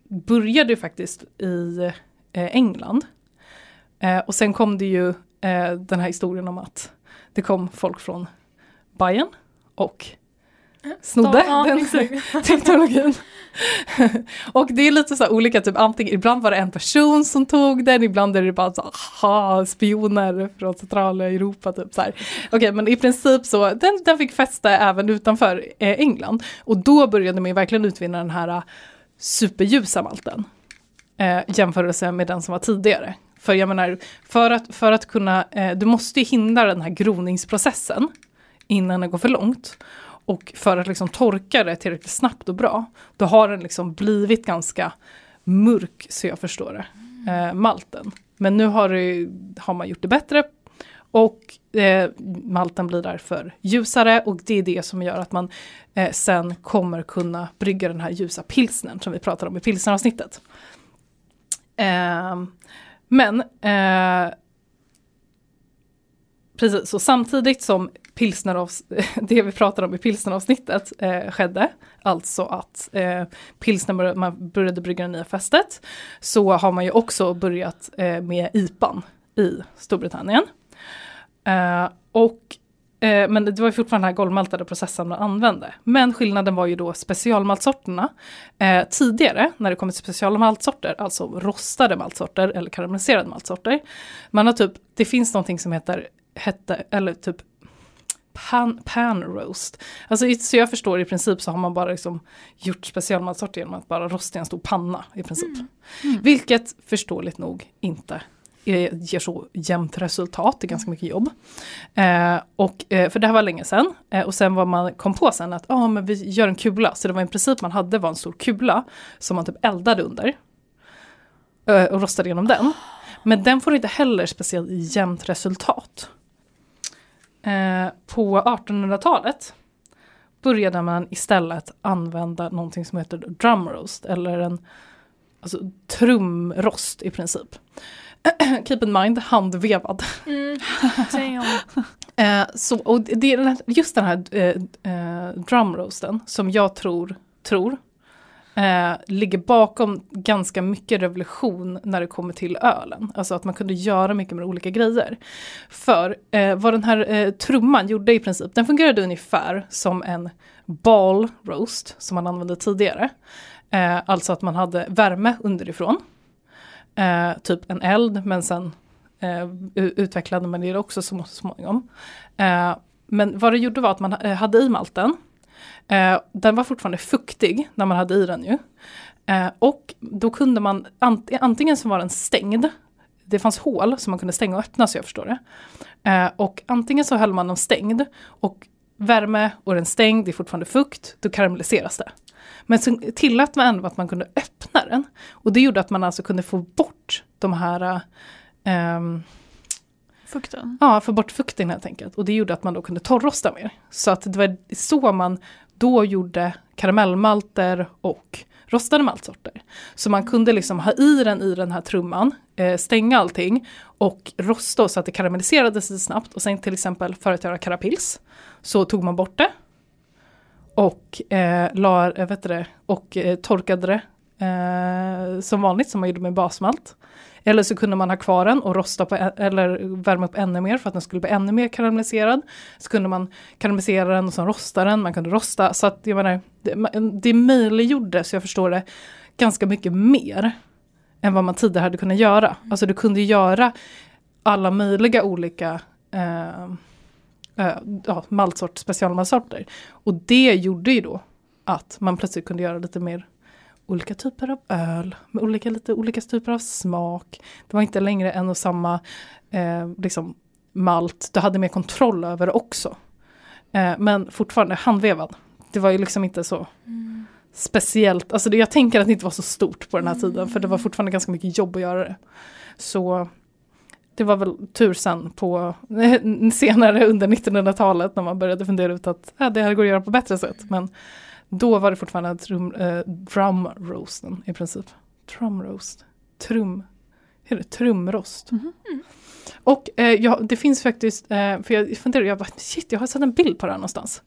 började ju faktiskt i eh, England. Eh, och sen kom det ju eh, den här historien om att det kom folk från Bayern och snodde Ja, den exakt. teknologin. och det är lite så olika, typ antingen, ibland var det en person som tog den, ibland är det bara så aha, spioner från centrala Europa. Typ så här. Okej, men i princip så, den, den fick fäste även utanför eh, England. Och då började man ju verkligen utvinna den här eh, superljusa malten. Eh, jämförelse med den som var tidigare. För jag menar, för att, för att kunna, eh, du måste ju hindra den här groningsprocessen innan det går för långt. Och för att liksom torka det tillräckligt snabbt och bra, då har den liksom blivit ganska mörk så jag förstår det, eh, malten. Men nu har, det, har man gjort det bättre och eh, malten blir därför ljusare och det är det som gör att man eh, sen kommer kunna brygga den här ljusa pilsnern som vi pratade om i pilsneravsnittet. Eh, men eh, precis, så samtidigt som det vi pratade om i pilsneravsnittet eh, skedde, alltså att eh, pilsner började, man började brygga det nya fästet, så har man ju också börjat eh, med IPAn i Storbritannien. Eh, och, eh, men det var ju fortfarande den här golvmaltade processen man använde. Men skillnaden var ju då specialmaltsorterna. Eh, tidigare när det kommer till specialmaltsorter, alltså rostade maltsorter eller karamelliserade maltsorter. Man har typ, det finns någonting som heter, hette, eller typ pan, pan roast. Alltså så jag förstår i princip så har man bara liksom gjort specialmatsorter genom att bara rosta i en stor panna i princip. Mm. Mm. Vilket förståeligt nog inte ger så jämnt resultat, det är ganska mycket jobb. Eh, och, eh, för det här var länge sedan. Eh, och sen var man kom på sen att ah, men vi gör en kula, så det var i princip man hade var en stor kula som man typ eldade under. Eh, och rostade genom den. Men den får inte heller speciellt jämnt resultat. Eh, på 1800-talet började man istället använda någonting som heter drum roast eller en alltså, trumrost i princip. keep in mind, handvevad. Mm. eh, så, och det är just den här eh, eh, drumroasten som jag tror, tror eh, ligger bakom ganska mycket revolution när det kommer till ölen. Alltså att man kunde göra mycket med olika grejer. För eh, vad den här eh, trumman gjorde i princip, den fungerade ungefär som en ball roast som man använde tidigare. Eh, alltså att man hade värme underifrån eh, typ en eld men sen eh, utvecklade man det också så småningom. Eh, men vad det gjorde var att man eh, hade i malten. Eh, den var fortfarande fuktig när man hade i den ju. Eh, och då kunde man, ant antingen så var den stängd, det fanns hål som man kunde stänga och öppna så jag förstår det. Eh, och antingen så höll man den stängd och värme och den stängd, det är fortfarande fukt, då karamelliseras det. Men så tillät man ändå att man kunde öppna den. Och det gjorde att man alltså kunde få bort de här um, Fukten? Ja, få bort fukten helt enkelt. Och det gjorde att man då kunde torrrosta mer. Så att det var så man då gjorde karamellmalter och rostade maltsorter. Så man kunde liksom ha i den i den här trumman, eh, stänga allting och rosta så att det karamelliserades snabbt och sen till exempel för att göra karapils så tog man bort det och, eh, la, eh, vet det, och eh, torkade det eh, som vanligt som man gjorde med basmalt. Eller så kunde man ha kvar den och rosta på, eller värma upp ännu mer för att den skulle bli ännu mer karamelliserad. Så kunde man karamellisera den och sen rosta den, man kunde rosta. Så att jag menar, det, det möjliggjorde, så jag förstår det, ganska mycket mer än vad man tidigare hade kunnat göra. Alltså du kunde göra alla möjliga olika eh, äh, ja, maltsort, specialmaltsorter. Och det gjorde ju då att man plötsligt kunde göra lite mer olika typer av öl med olika, lite olika typer av smak. Det var inte längre en och samma eh, liksom, malt, du hade mer kontroll över det också. Eh, men fortfarande handvevad. Det var ju liksom inte så mm. speciellt, alltså det, jag tänker att det inte var så stort på den här tiden för det var fortfarande ganska mycket jobb att göra det. Så det var väl tur sen på senare under 1900-talet när man började fundera ut att äh, det här går att göra på bättre sätt. Men då var det fortfarande trum, äh, drum roasten i princip. Drum roast. Trum. Hur är det? Trumrost. Mm -hmm. Och eh, ja, det finns faktiskt, eh, för jag funderar, jag bara, shit jag har sett en bild på det här någonstans.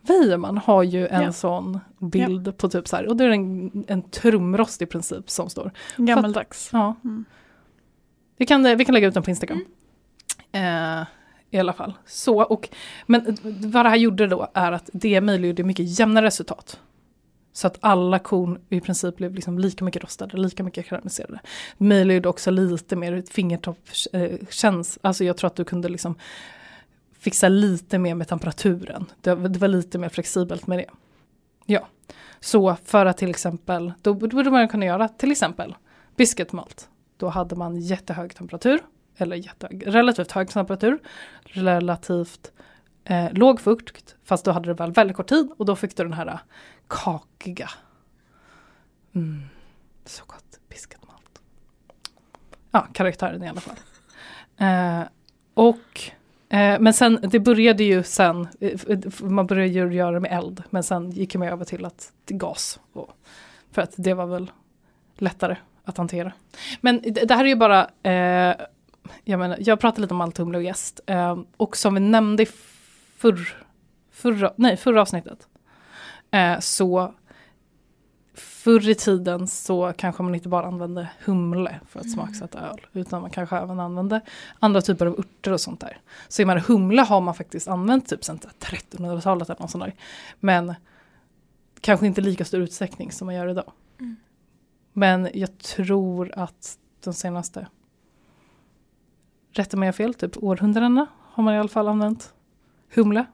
Weijerman har ju en ja. sån bild ja. på typ så här, och det är en, en trumrost i princip som står. Gammaldags. ja. Mm. Vi kan, vi kan lägga ut den på Instagram. Mm. Eh, i alla fall. Så, och, men vad det här gjorde då är att det möjliggjorde mycket jämnare resultat. Så att alla korn i princip blev liksom lika mycket rostade, lika mycket karamelliserade. Möjliggjorde också lite mer fingertoppskänsla, eh, alltså jag tror att du kunde liksom fixa lite mer med temperaturen. Det, det, var lite mer flexibelt med det. Ja, så för att till exempel, då borde man kunna göra till exempel biscuitmalt då hade man jättehög temperatur, eller jättehög, relativt hög temperatur, relativt eh, låg fukt, fast då hade det väl väldigt kort tid och då fick du den här eh, kakiga. Mm, så gott, piskat malt. Ja, karaktären i alla fall. Eh, och eh, men sen, det började ju sen, eh, man började ju göra det med eld, men sen gick man över till att till gas. Och, för att det var väl lättare att hantera. Men det, det här är ju bara, eh, jag, menar, jag pratade lite om Altumle och gäst, eh, och som vi nämnde i förr, förra, nej, förra avsnittet, eh, så förr i tiden så kanske man inte bara använde humle för att mm. smaksätta öl, utan man kanske även använde andra typer av örter och sånt där. Så jag menar, humle har man faktiskt använt typ sedan 1300-talet eller något sånt där. Men kanske inte lika stor utsträckning som man gör idag. Mm. Men jag tror att de senaste, rätta mig jag fel, typ århundradena har man i alla fall använt humle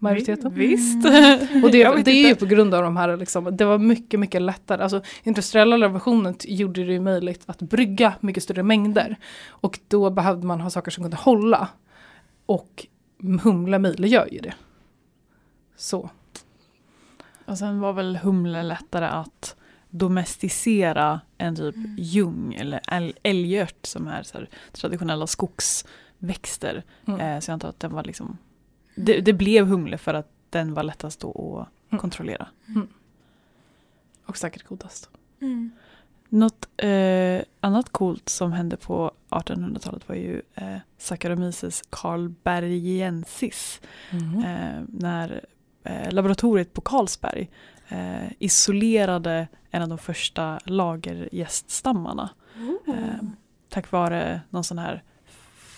majoriteten. Visst. Mm. Och det, det är ju på grund av de här, liksom, det var mycket, mycket lättare. Alltså industriella revolutionen gjorde det ju möjligt att brygga mycket större mängder. Och då behövde man ha saker som kunde hålla. Och humle möjliggör ju det. Så. Och sen var väl humle lättare att domesticera än typ mm. ljung eller älgört som är så traditionella skogsväxter. Mm. Eh, så jag antar att den var liksom det, det, blev humle för att den var lättast att mm. kontrollera. Mm. Och säkert godast. Mm. Något eh, annat coolt som hände på 1800-talet var ju eh, Saccharomyces carlbergiensis. Mm. Eh, när laboratoriet på Carlsberg eh, isolerade en av de första lagergäststammarna. Eh, tack vare någon sån här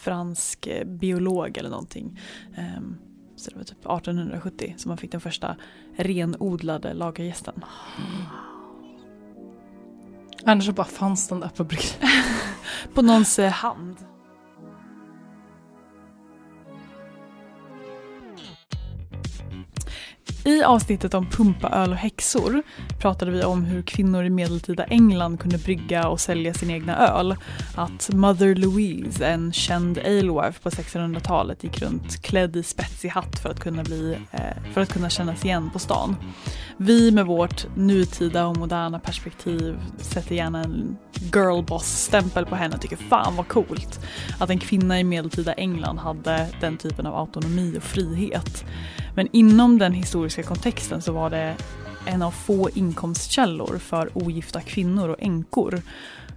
fransk eh, biolog eller någonting. Um, så det var typ 1870 som man fick den första renodlade lagergästen. Mm. Annars så bara fanns den där på bryggan. på någons eh, hand. I avsnittet om pumpaöl och häxor pratade vi om hur kvinnor i medeltida England kunde brygga och sälja sin egna öl. Att Mother Louise, en känd alewife på 1600-talet, gick runt klädd i spetsig hatt för att kunna, bli, eh, för att kunna kännas igen på stan. Vi med vårt nutida och moderna perspektiv sätter gärna en girlboss-stämpel på henne och tycker fan vad coolt att en kvinna i medeltida England hade den typen av autonomi och frihet. Men inom den historiska kontexten så var det en av få inkomstkällor för ogifta kvinnor och änkor.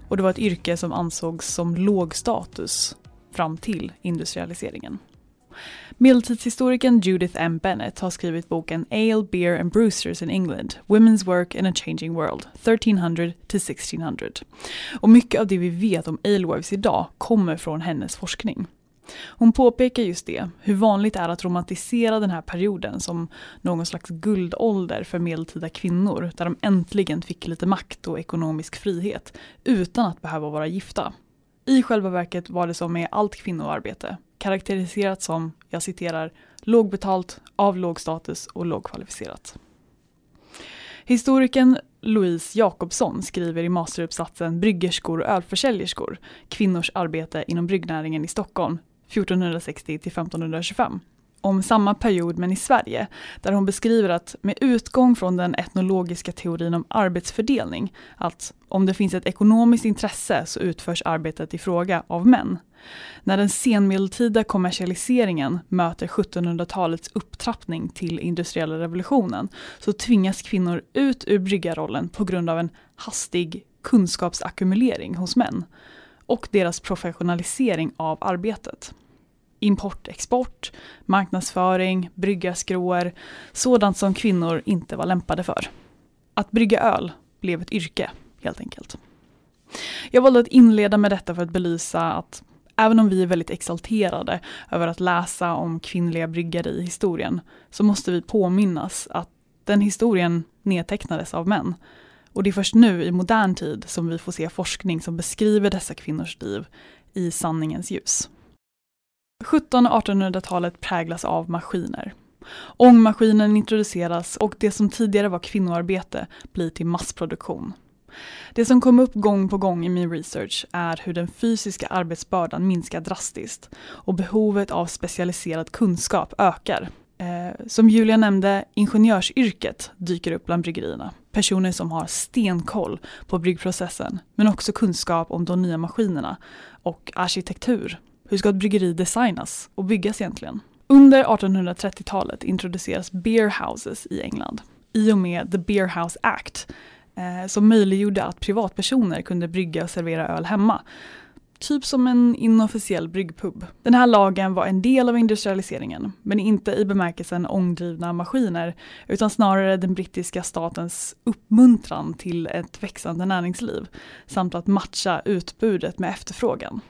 Och det var ett yrke som ansågs som låg status fram till industrialiseringen. Medeltidshistorikern Judith M. Bennett har skrivit boken Ale, Beer and Brewsters in England, Women's Work in a Changing World, 1300-1600. Och mycket av det vi vet om alewives idag kommer från hennes forskning. Hon påpekar just det, hur vanligt det är att romantisera den här perioden som någon slags guldålder för medeltida kvinnor, där de äntligen fick lite makt och ekonomisk frihet, utan att behöva vara gifta. I själva verket var det som med allt kvinnoarbete, karaktäriserat som, jag citerar, lågbetalt, av låg status och lågkvalificerat. Historikern Louise Jakobsson skriver i masteruppsatsen Bryggerskor och ölförsäljerskor, kvinnors arbete inom bryggnäringen i Stockholm 1460 till 1525 om samma period men i Sverige, där hon beskriver att med utgång från den etnologiska teorin om arbetsfördelning, att om det finns ett ekonomiskt intresse så utförs arbetet i fråga av män. När den senmedeltida kommersialiseringen möter 1700-talets upptrappning till industriella revolutionen så tvingas kvinnor ut ur bryggarrollen på grund av en hastig kunskapsackumulering hos män och deras professionalisering av arbetet. Import, export, marknadsföring, bryggarskråer, sådant som kvinnor inte var lämpade för. Att brygga öl blev ett yrke, helt enkelt. Jag valde att inleda med detta för att belysa att även om vi är väldigt exalterade över att läsa om kvinnliga bryggare i historien, så måste vi påminnas att den historien nedtecknades av män och det är först nu i modern tid som vi får se forskning som beskriver dessa kvinnors liv i sanningens ljus. 1700 och 1800-talet präglas av maskiner. Ångmaskinen introduceras och det som tidigare var kvinnoarbete blir till massproduktion. Det som kom upp gång på gång i min research är hur den fysiska arbetsbördan minskar drastiskt och behovet av specialiserad kunskap ökar. Eh, som Julia nämnde, ingenjörsyrket dyker upp bland bryggerierna. Personer som har stenkoll på bryggprocessen men också kunskap om de nya maskinerna och arkitektur. Hur ska ett bryggeri designas och byggas egentligen? Under 1830-talet introduceras beer houses i England i och med The Beer House Act eh, som möjliggjorde att privatpersoner kunde brygga och servera öl hemma. Typ som en inofficiell bryggpub. Den här lagen var en del av industrialiseringen, men inte i bemärkelsen ångdrivna maskiner, utan snarare den brittiska statens uppmuntran till ett växande näringsliv, samt att matcha utbudet med efterfrågan.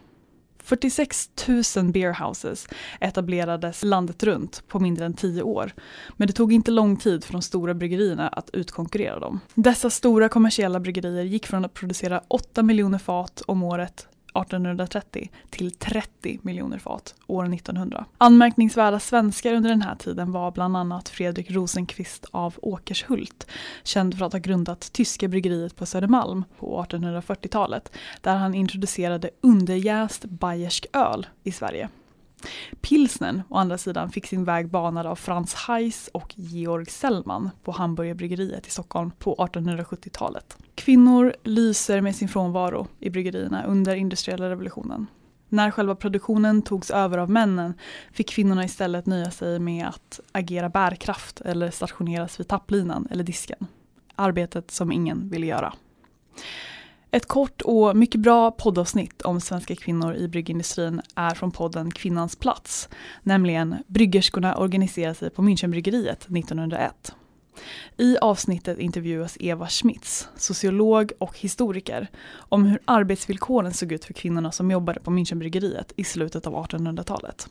46 000 beerhouses etablerades landet runt på mindre än 10 år. Men det tog inte lång tid för de stora bryggerierna att utkonkurrera dem. Dessa stora kommersiella bryggerier gick från att producera 8 miljoner fat om året 1830 till 30 miljoner fat år 1900. Anmärkningsvärda svenskar under den här tiden var bland annat Fredrik Rosenqvist av Åkershult, känd för att ha grundat Tyska bryggeriet på Södermalm på 1840-talet, där han introducerade underjäst bayersk öl i Sverige. Pilsnern å andra sidan fick sin väg banad av Frans Heiss och Georg Sellman på Hamburgerbryggeriet i Stockholm på 1870-talet. Kvinnor lyser med sin frånvaro i bryggerierna under industriella revolutionen. När själva produktionen togs över av männen fick kvinnorna istället nöja sig med att agera bärkraft eller stationeras vid tapplinan eller disken. Arbetet som ingen ville göra. Ett kort och mycket bra poddavsnitt om svenska kvinnor i bryggindustrin är från podden Kvinnans plats, nämligen Bryggerskorna organiserar sig på Münchenbryggeriet 1901. I avsnittet intervjuas Eva Schmitz, sociolog och historiker, om hur arbetsvillkoren såg ut för kvinnorna som jobbade på Münchenbryggeriet i slutet av 1800-talet.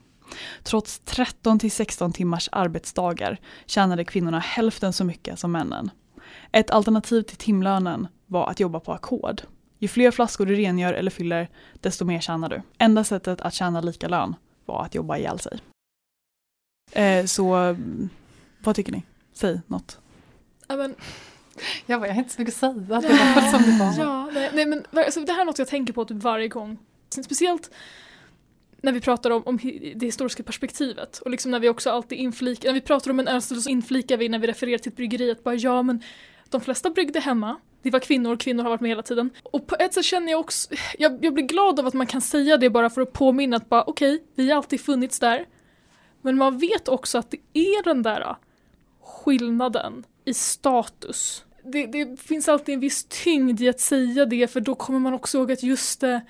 Trots 13 till 16 timmars arbetsdagar tjänade kvinnorna hälften så mycket som männen. Ett alternativ till timlönen var att jobba på ackord. Ju fler flaskor du rengör eller fyller, desto mer tjänar du. Enda sättet att tjäna lika lön var att jobba ihjäl sig. Eh, så vad tycker ni? Säg något. Ja, men, Jag, bara, jag har inte så mycket att säga, det var som det var. ja, nej, nej, men alltså, det här är något jag tänker på typ varje gång. Speciellt när vi pratar om, om det historiska perspektivet och liksom när vi också alltid inflikar, när vi pratar om en öl så inflikar vi när vi refererar till ett bryggeri att bara ja men de flesta bryggde hemma, det var kvinnor, kvinnor har varit med hela tiden. Och på ett sätt känner jag också, jag, jag blir glad av att man kan säga det bara för att påminna att bara okej, vi har alltid funnits där. Men man vet också att det är den där äh, skillnaden i status. Det, det finns alltid en viss tyngd i att säga det för då kommer man också ihåg att just det,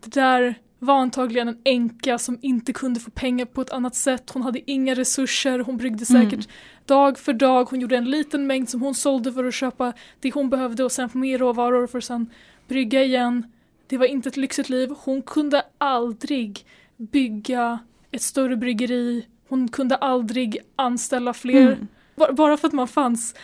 det där var antagligen en änka som inte kunde få pengar på ett annat sätt. Hon hade inga resurser, hon bryggde säkert dag för dag. Hon gjorde en liten mängd som hon sålde för att köpa det hon behövde och sen få mer råvaror för att sen brygga igen. Det var inte ett lyxigt liv. Hon kunde aldrig bygga ett större bryggeri. Hon kunde aldrig anställa fler. Mm. Bara, för att man fanns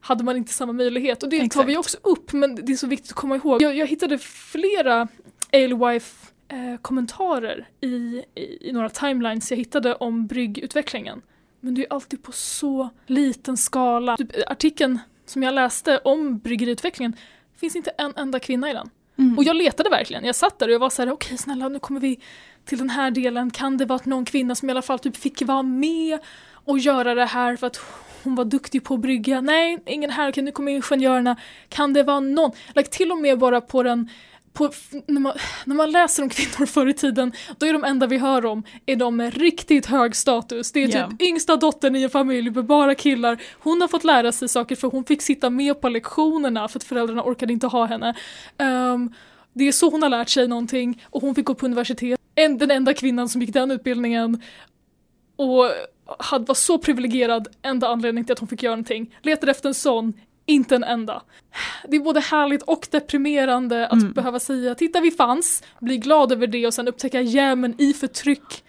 hade man inte samma möjlighet. Och det tar Exakt. vi också upp men det är så viktigt att komma ihåg. Jag, jag hittade flera Alewife eh, kommentarer i, i, i några timelines jag hittade om bryggutvecklingen. Men det är alltid på så liten skala. Typ, artikeln som jag läste om bryggeriutvecklingen finns inte en enda kvinna i den. Mm. Och jag letade verkligen. Jag satt där och jag var så här: okej snälla nu kommer vi till den här delen. Kan det vara någon kvinna som i alla fall typ fick vara med och göra det här för att hon var duktig på att brygga? Nej, ingen här. Okej, nu kommer ingenjörerna. Kan det vara någon? Like, till och med bara på den på, när, man, när man läser om kvinnor förr i tiden, då är de enda vi hör om är de med riktigt hög status. Det är typ Ja. yngsta dottern i en familj med bara killar. Hon har fått lära sig saker för hon fick sitta med på lektionerna för att föräldrarna orkade inte ha henne. Ehm, det är så hon har lärt sig någonting och hon fick gå på universitet. En, den enda kvinnan som gick den utbildningen och hade, var så privilegierad, enda anledningen till att hon fick göra någonting. Letade efter en sån, inte en enda. Det är både härligt och deprimerande att Mm. behöva säga titta vi fanns, bli glad över det och sen upptäcka jämen i förtryck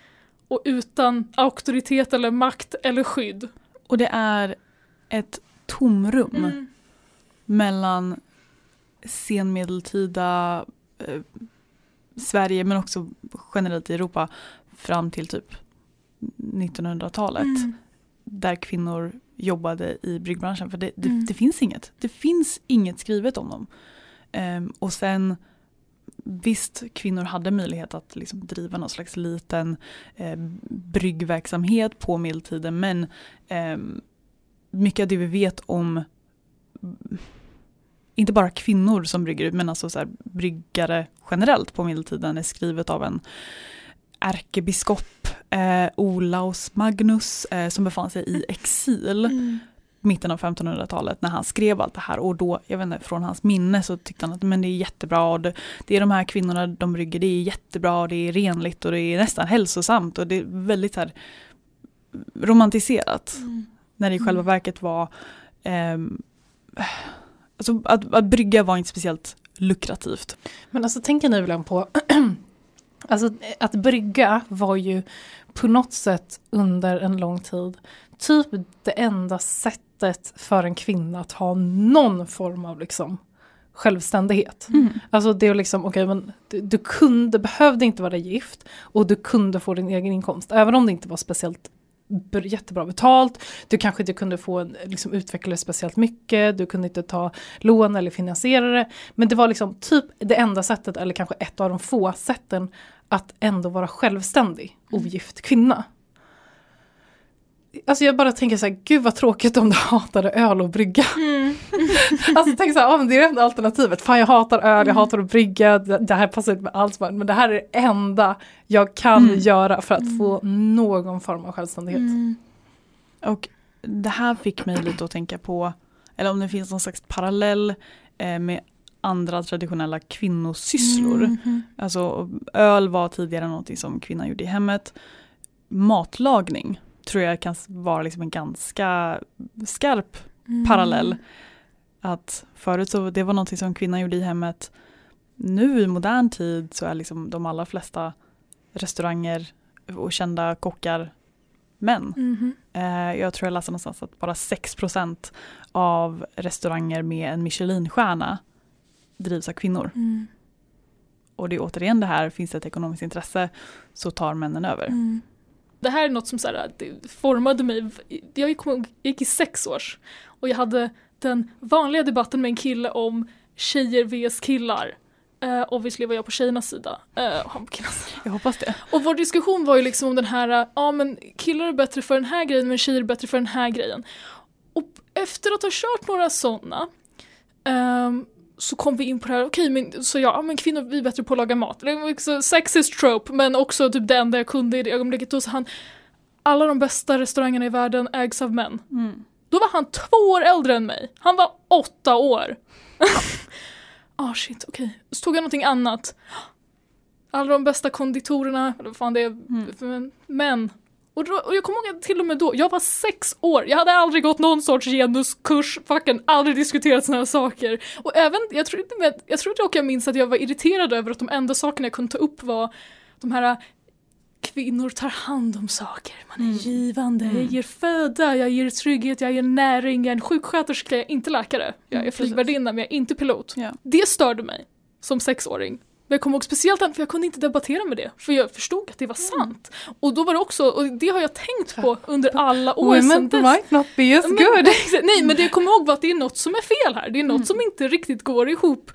och utan auktoritet eller makt eller skydd. Och det är ett tomrum Mm. mellan senmedeltida eh, Sverige men också generellt i Europa fram till typ 1900-talet Mm. där kvinnor jobbade i bryggbranschen för det, det, Mm. det finns inget. Det finns inget skrivet om dem. Ehm, och sen visst, kvinnor hade möjlighet att liksom driva någon slags liten eh, bryggverksamhet på medeltiden men eh, mycket av det vi vet om inte bara kvinnor som brygger ut men alltså så här, bryggare generellt på medeltiden är skrivet av en ärkebiskop, eh, Olaus Magnus, eh, som befann sig i exil Mm. mitten av 1500-talet när han skrev allt det här och då, jag vet inte, från hans minne så tyckte han att men det är jättebra, det, det är de här kvinnorna de brygger, det är jättebra, det är renligt och det är nästan hälsosamt och det är väldigt här romantiserat. När det i själva Mm. verket var, ehm, alltså att, att brygga var inte speciellt lukrativt. Men alltså tänker ni väl på, alltså att brygga var ju på något sätt under en lång tid typ det enda sättet för en kvinna att ha någon form av liksom självständighet. Alltså det är liksom, okej men du, du kunde, behövde inte vara gift och du kunde få din egen inkomst. Även om det inte var speciellt jättebra betalt. Du kanske inte kunde få en, liksom, utveckla det speciellt mycket. Du kunde inte ta lån eller finansiera det. Men det var liksom typ det enda sättet, eller kanske ett av de få sätten, att ändå vara självständig, ogift kvinna. Alltså jag bara tänker så här, gud vad tråkigt om du hatade öl och brygga. alltså tänk så här, det är det enda alternativet. Fan jag hatar öl, jag hatar att brygga, det, det här passar inte med alls. Men det här är det enda jag kan Mm. göra för att få någon form av självständighet. Och det här fick mig lite att tänka på, eller om det finns någon slags parallell eh, med andra traditionella kvinnosysslor. Mhm. Alltså öl var tidigare någonting som kvinnan gjorde i hemmet. Matlagning tror jag kan vara liksom en ganska skarp Mm. parallell. Att förut så det var någonting som kvinnan gjorde i hemmet. Nu i modern tid så är liksom de allra flesta restauranger och kända kockar män. Mhm. Eh, jag tror jag läste någonstans att bara 6% av restauranger med en Michelinstjärna drivs av kvinnor. Mm. Och det är återigen det här, finns det ett ekonomiskt intresse så tar männen över. Mm. Det här är något som så här, formade mig. Jag gick, jag gick i sex års och jag hade den vanliga debatten med en kille om tjejer vs killar. Uh, obviously var jag på tjejernas sida. Uh, han på killarnas sida. Jag hoppas det. Och vår diskussion var ju liksom om den här, ja uh, men killar är bättre för den här grejen men tjejer är bättre för den här grejen. Och efter att ha kört några sådana ehm, så kom vi in på det här, okej men så ja, men kvinnor vi är bättre på att laga mat. Det var också sexist trope men också typ det enda jag kunde i det ögonblicket. Då sa han, alla de bästa restaurangerna i världen ägs av män. Mm. Då var han två år äldre än mig. Han var åtta år. Ah shit, okej. Så tog jag någonting annat. Alla de bästa konditorerna, eller vad fan det är, men, män. Och, då, och jag kommer ihåg till och med då, jag var sex år, jag hade aldrig gått någon sorts genuskurs, fucking aldrig diskuterat såna här saker. Och även, jag tror inte med, jag tror dock jag minns att jag var irriterad över att de enda sakerna jag kunde ta upp var de här kvinnor tar hand om saker, man är Mm. givande, Mm. jag ger föda, jag ger trygghet, jag ger näring, jag är en sjuksköterska, jag är inte läkare, jag är Mm, flygvärdinna men jag är inte pilot. Ja. Det störde mig som sexåring. Men jag kommer ihåg speciellt för jag kunde inte debattera med det, för jag förstod att det var sant. Och då var det också, och det har jag tänkt på under alla år sedan Women dess. might not be as Men- good. Nej men det jag kommer ihåg var att det är något som är fel här, det är något som inte riktigt går ihop.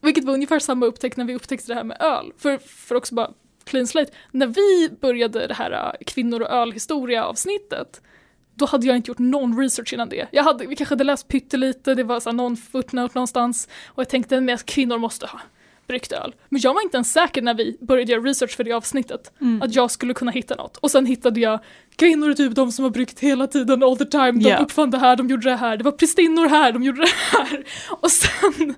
Vilket var ungefär samma upptäckt när vi upptäckte det här med öl. För, för också bara clean slate, när vi började det här äh, kvinnor och ölhistoria avsnittet då hade jag inte gjort någon research innan det. Jag hade, vi kanske hade läst pyttelite, det var så någon footnote någonstans och jag tänkte att kvinnor måste ha bryggt öl. Men jag var inte ens säker när vi började göra research för det avsnittet Mm. att jag skulle kunna hitta något. Och sen hittade jag kvinnor är typ de som har bryggt hela tiden, all the time, de Ja. uppfann det här, de gjorde det här, det var pristinnor här, de gjorde det här. Och sen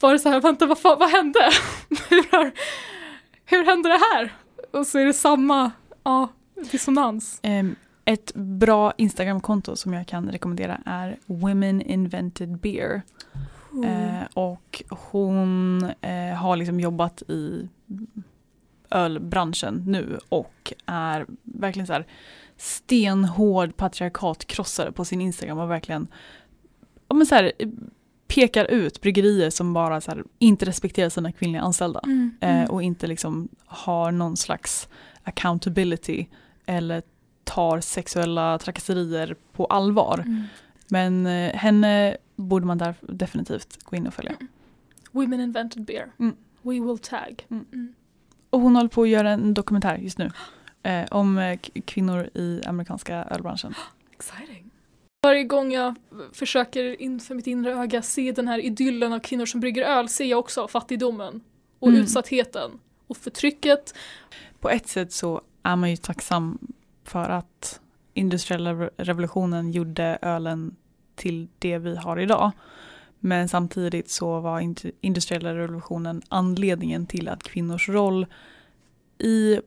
var det så här, vänta vad, fan, vad hände? hur, har, hur hände det här? Och så är det samma ja, dissonans. Ehm, ett bra Instagramkonto som jag kan rekommendera är Women Invented Beer. Eh, och hon eh, har liksom jobbat i ölbranschen nu och är verkligen så här stenhård patriarkatkrossare på sin Instagram och verkligen ja, men så här, pekar ut bryggerier som bara så här, inte respekterar sina kvinnliga anställda Mm, eh, och inte liksom har någon slags accountability eller tar sexuella trakasserier på allvar. Mm. Men eh, henne borde man där definitivt gå in och följa. Women invented beer. Mm. We will tag. Mm. Mm. Och hon håller på att göra en dokumentär just nu. Eh, om eh, kvinnor i amerikanska ölbranschen. Exciting. Varje gång jag försöker inför mitt inre öga se den här idyllen av kvinnor som brygger öl ser jag också fattigdomen och Mm. utsattheten och förtrycket. På ett sätt så är man ju tacksam för att industriella re- revolutionen gjorde ölen till det vi har idag. Men samtidigt så var industriella revolutionen anledningen till att kvinnors roll i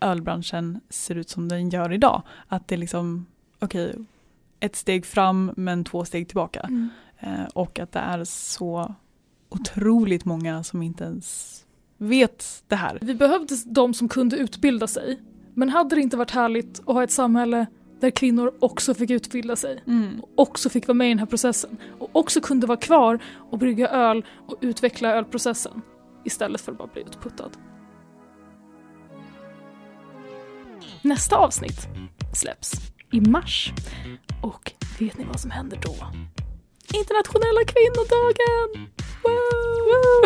ölbranschen ser ut som den gör idag. Att det är liksom, okej, ett steg fram men två steg tillbaka. Eh, och att det är så otroligt många som inte ens vet det här. Vi behövde de som kunde utbilda sig. Men hade det inte varit härligt att ha ett samhälle där kvinnor också fick utbilda sig Mm. och också fick vara med i den här processen och också kunde vara kvar och brygga öl och utveckla ölprocessen istället för att bara bli utputtad. Nästa avsnitt släpps i mars och vet ni vad som händer då? Internationella kvinnodagen! Woo!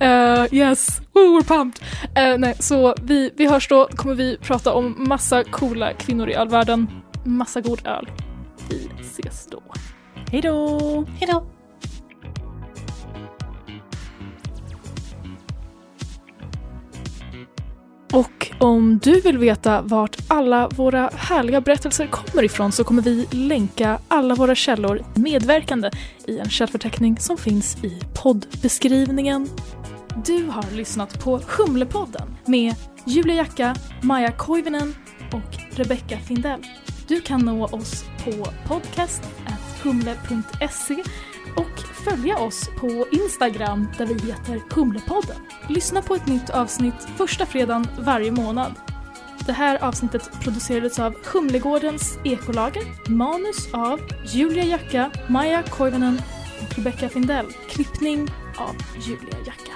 uh, yes, Woo, we're pumped! Eh, nej, så vi, vi hörs då, kommer vi prata om massa coola kvinnor i ölvärlden, massa god öl. Vi ses då. Hej då! Hej då! Och om du vill veta vart alla våra härliga berättelser kommer ifrån så kommer vi länka alla våra källor medverkande i en källförteckning som finns i poddbeskrivningen. Du har lyssnat på Humlepodden med Julia Jacka, Maja Koivinen och Rebecca Findell. Du kan nå oss på podcast.humle.se och följa oss på Instagram där vi heter Humlepodden. Lyssna på ett nytt avsnitt första fredagen varje månad. Det här avsnittet producerades av Humlegårdens ekolager, manus av Julia Jacka, Maja Koivunen och Rebecca Findell, klippning av Julia Jacka.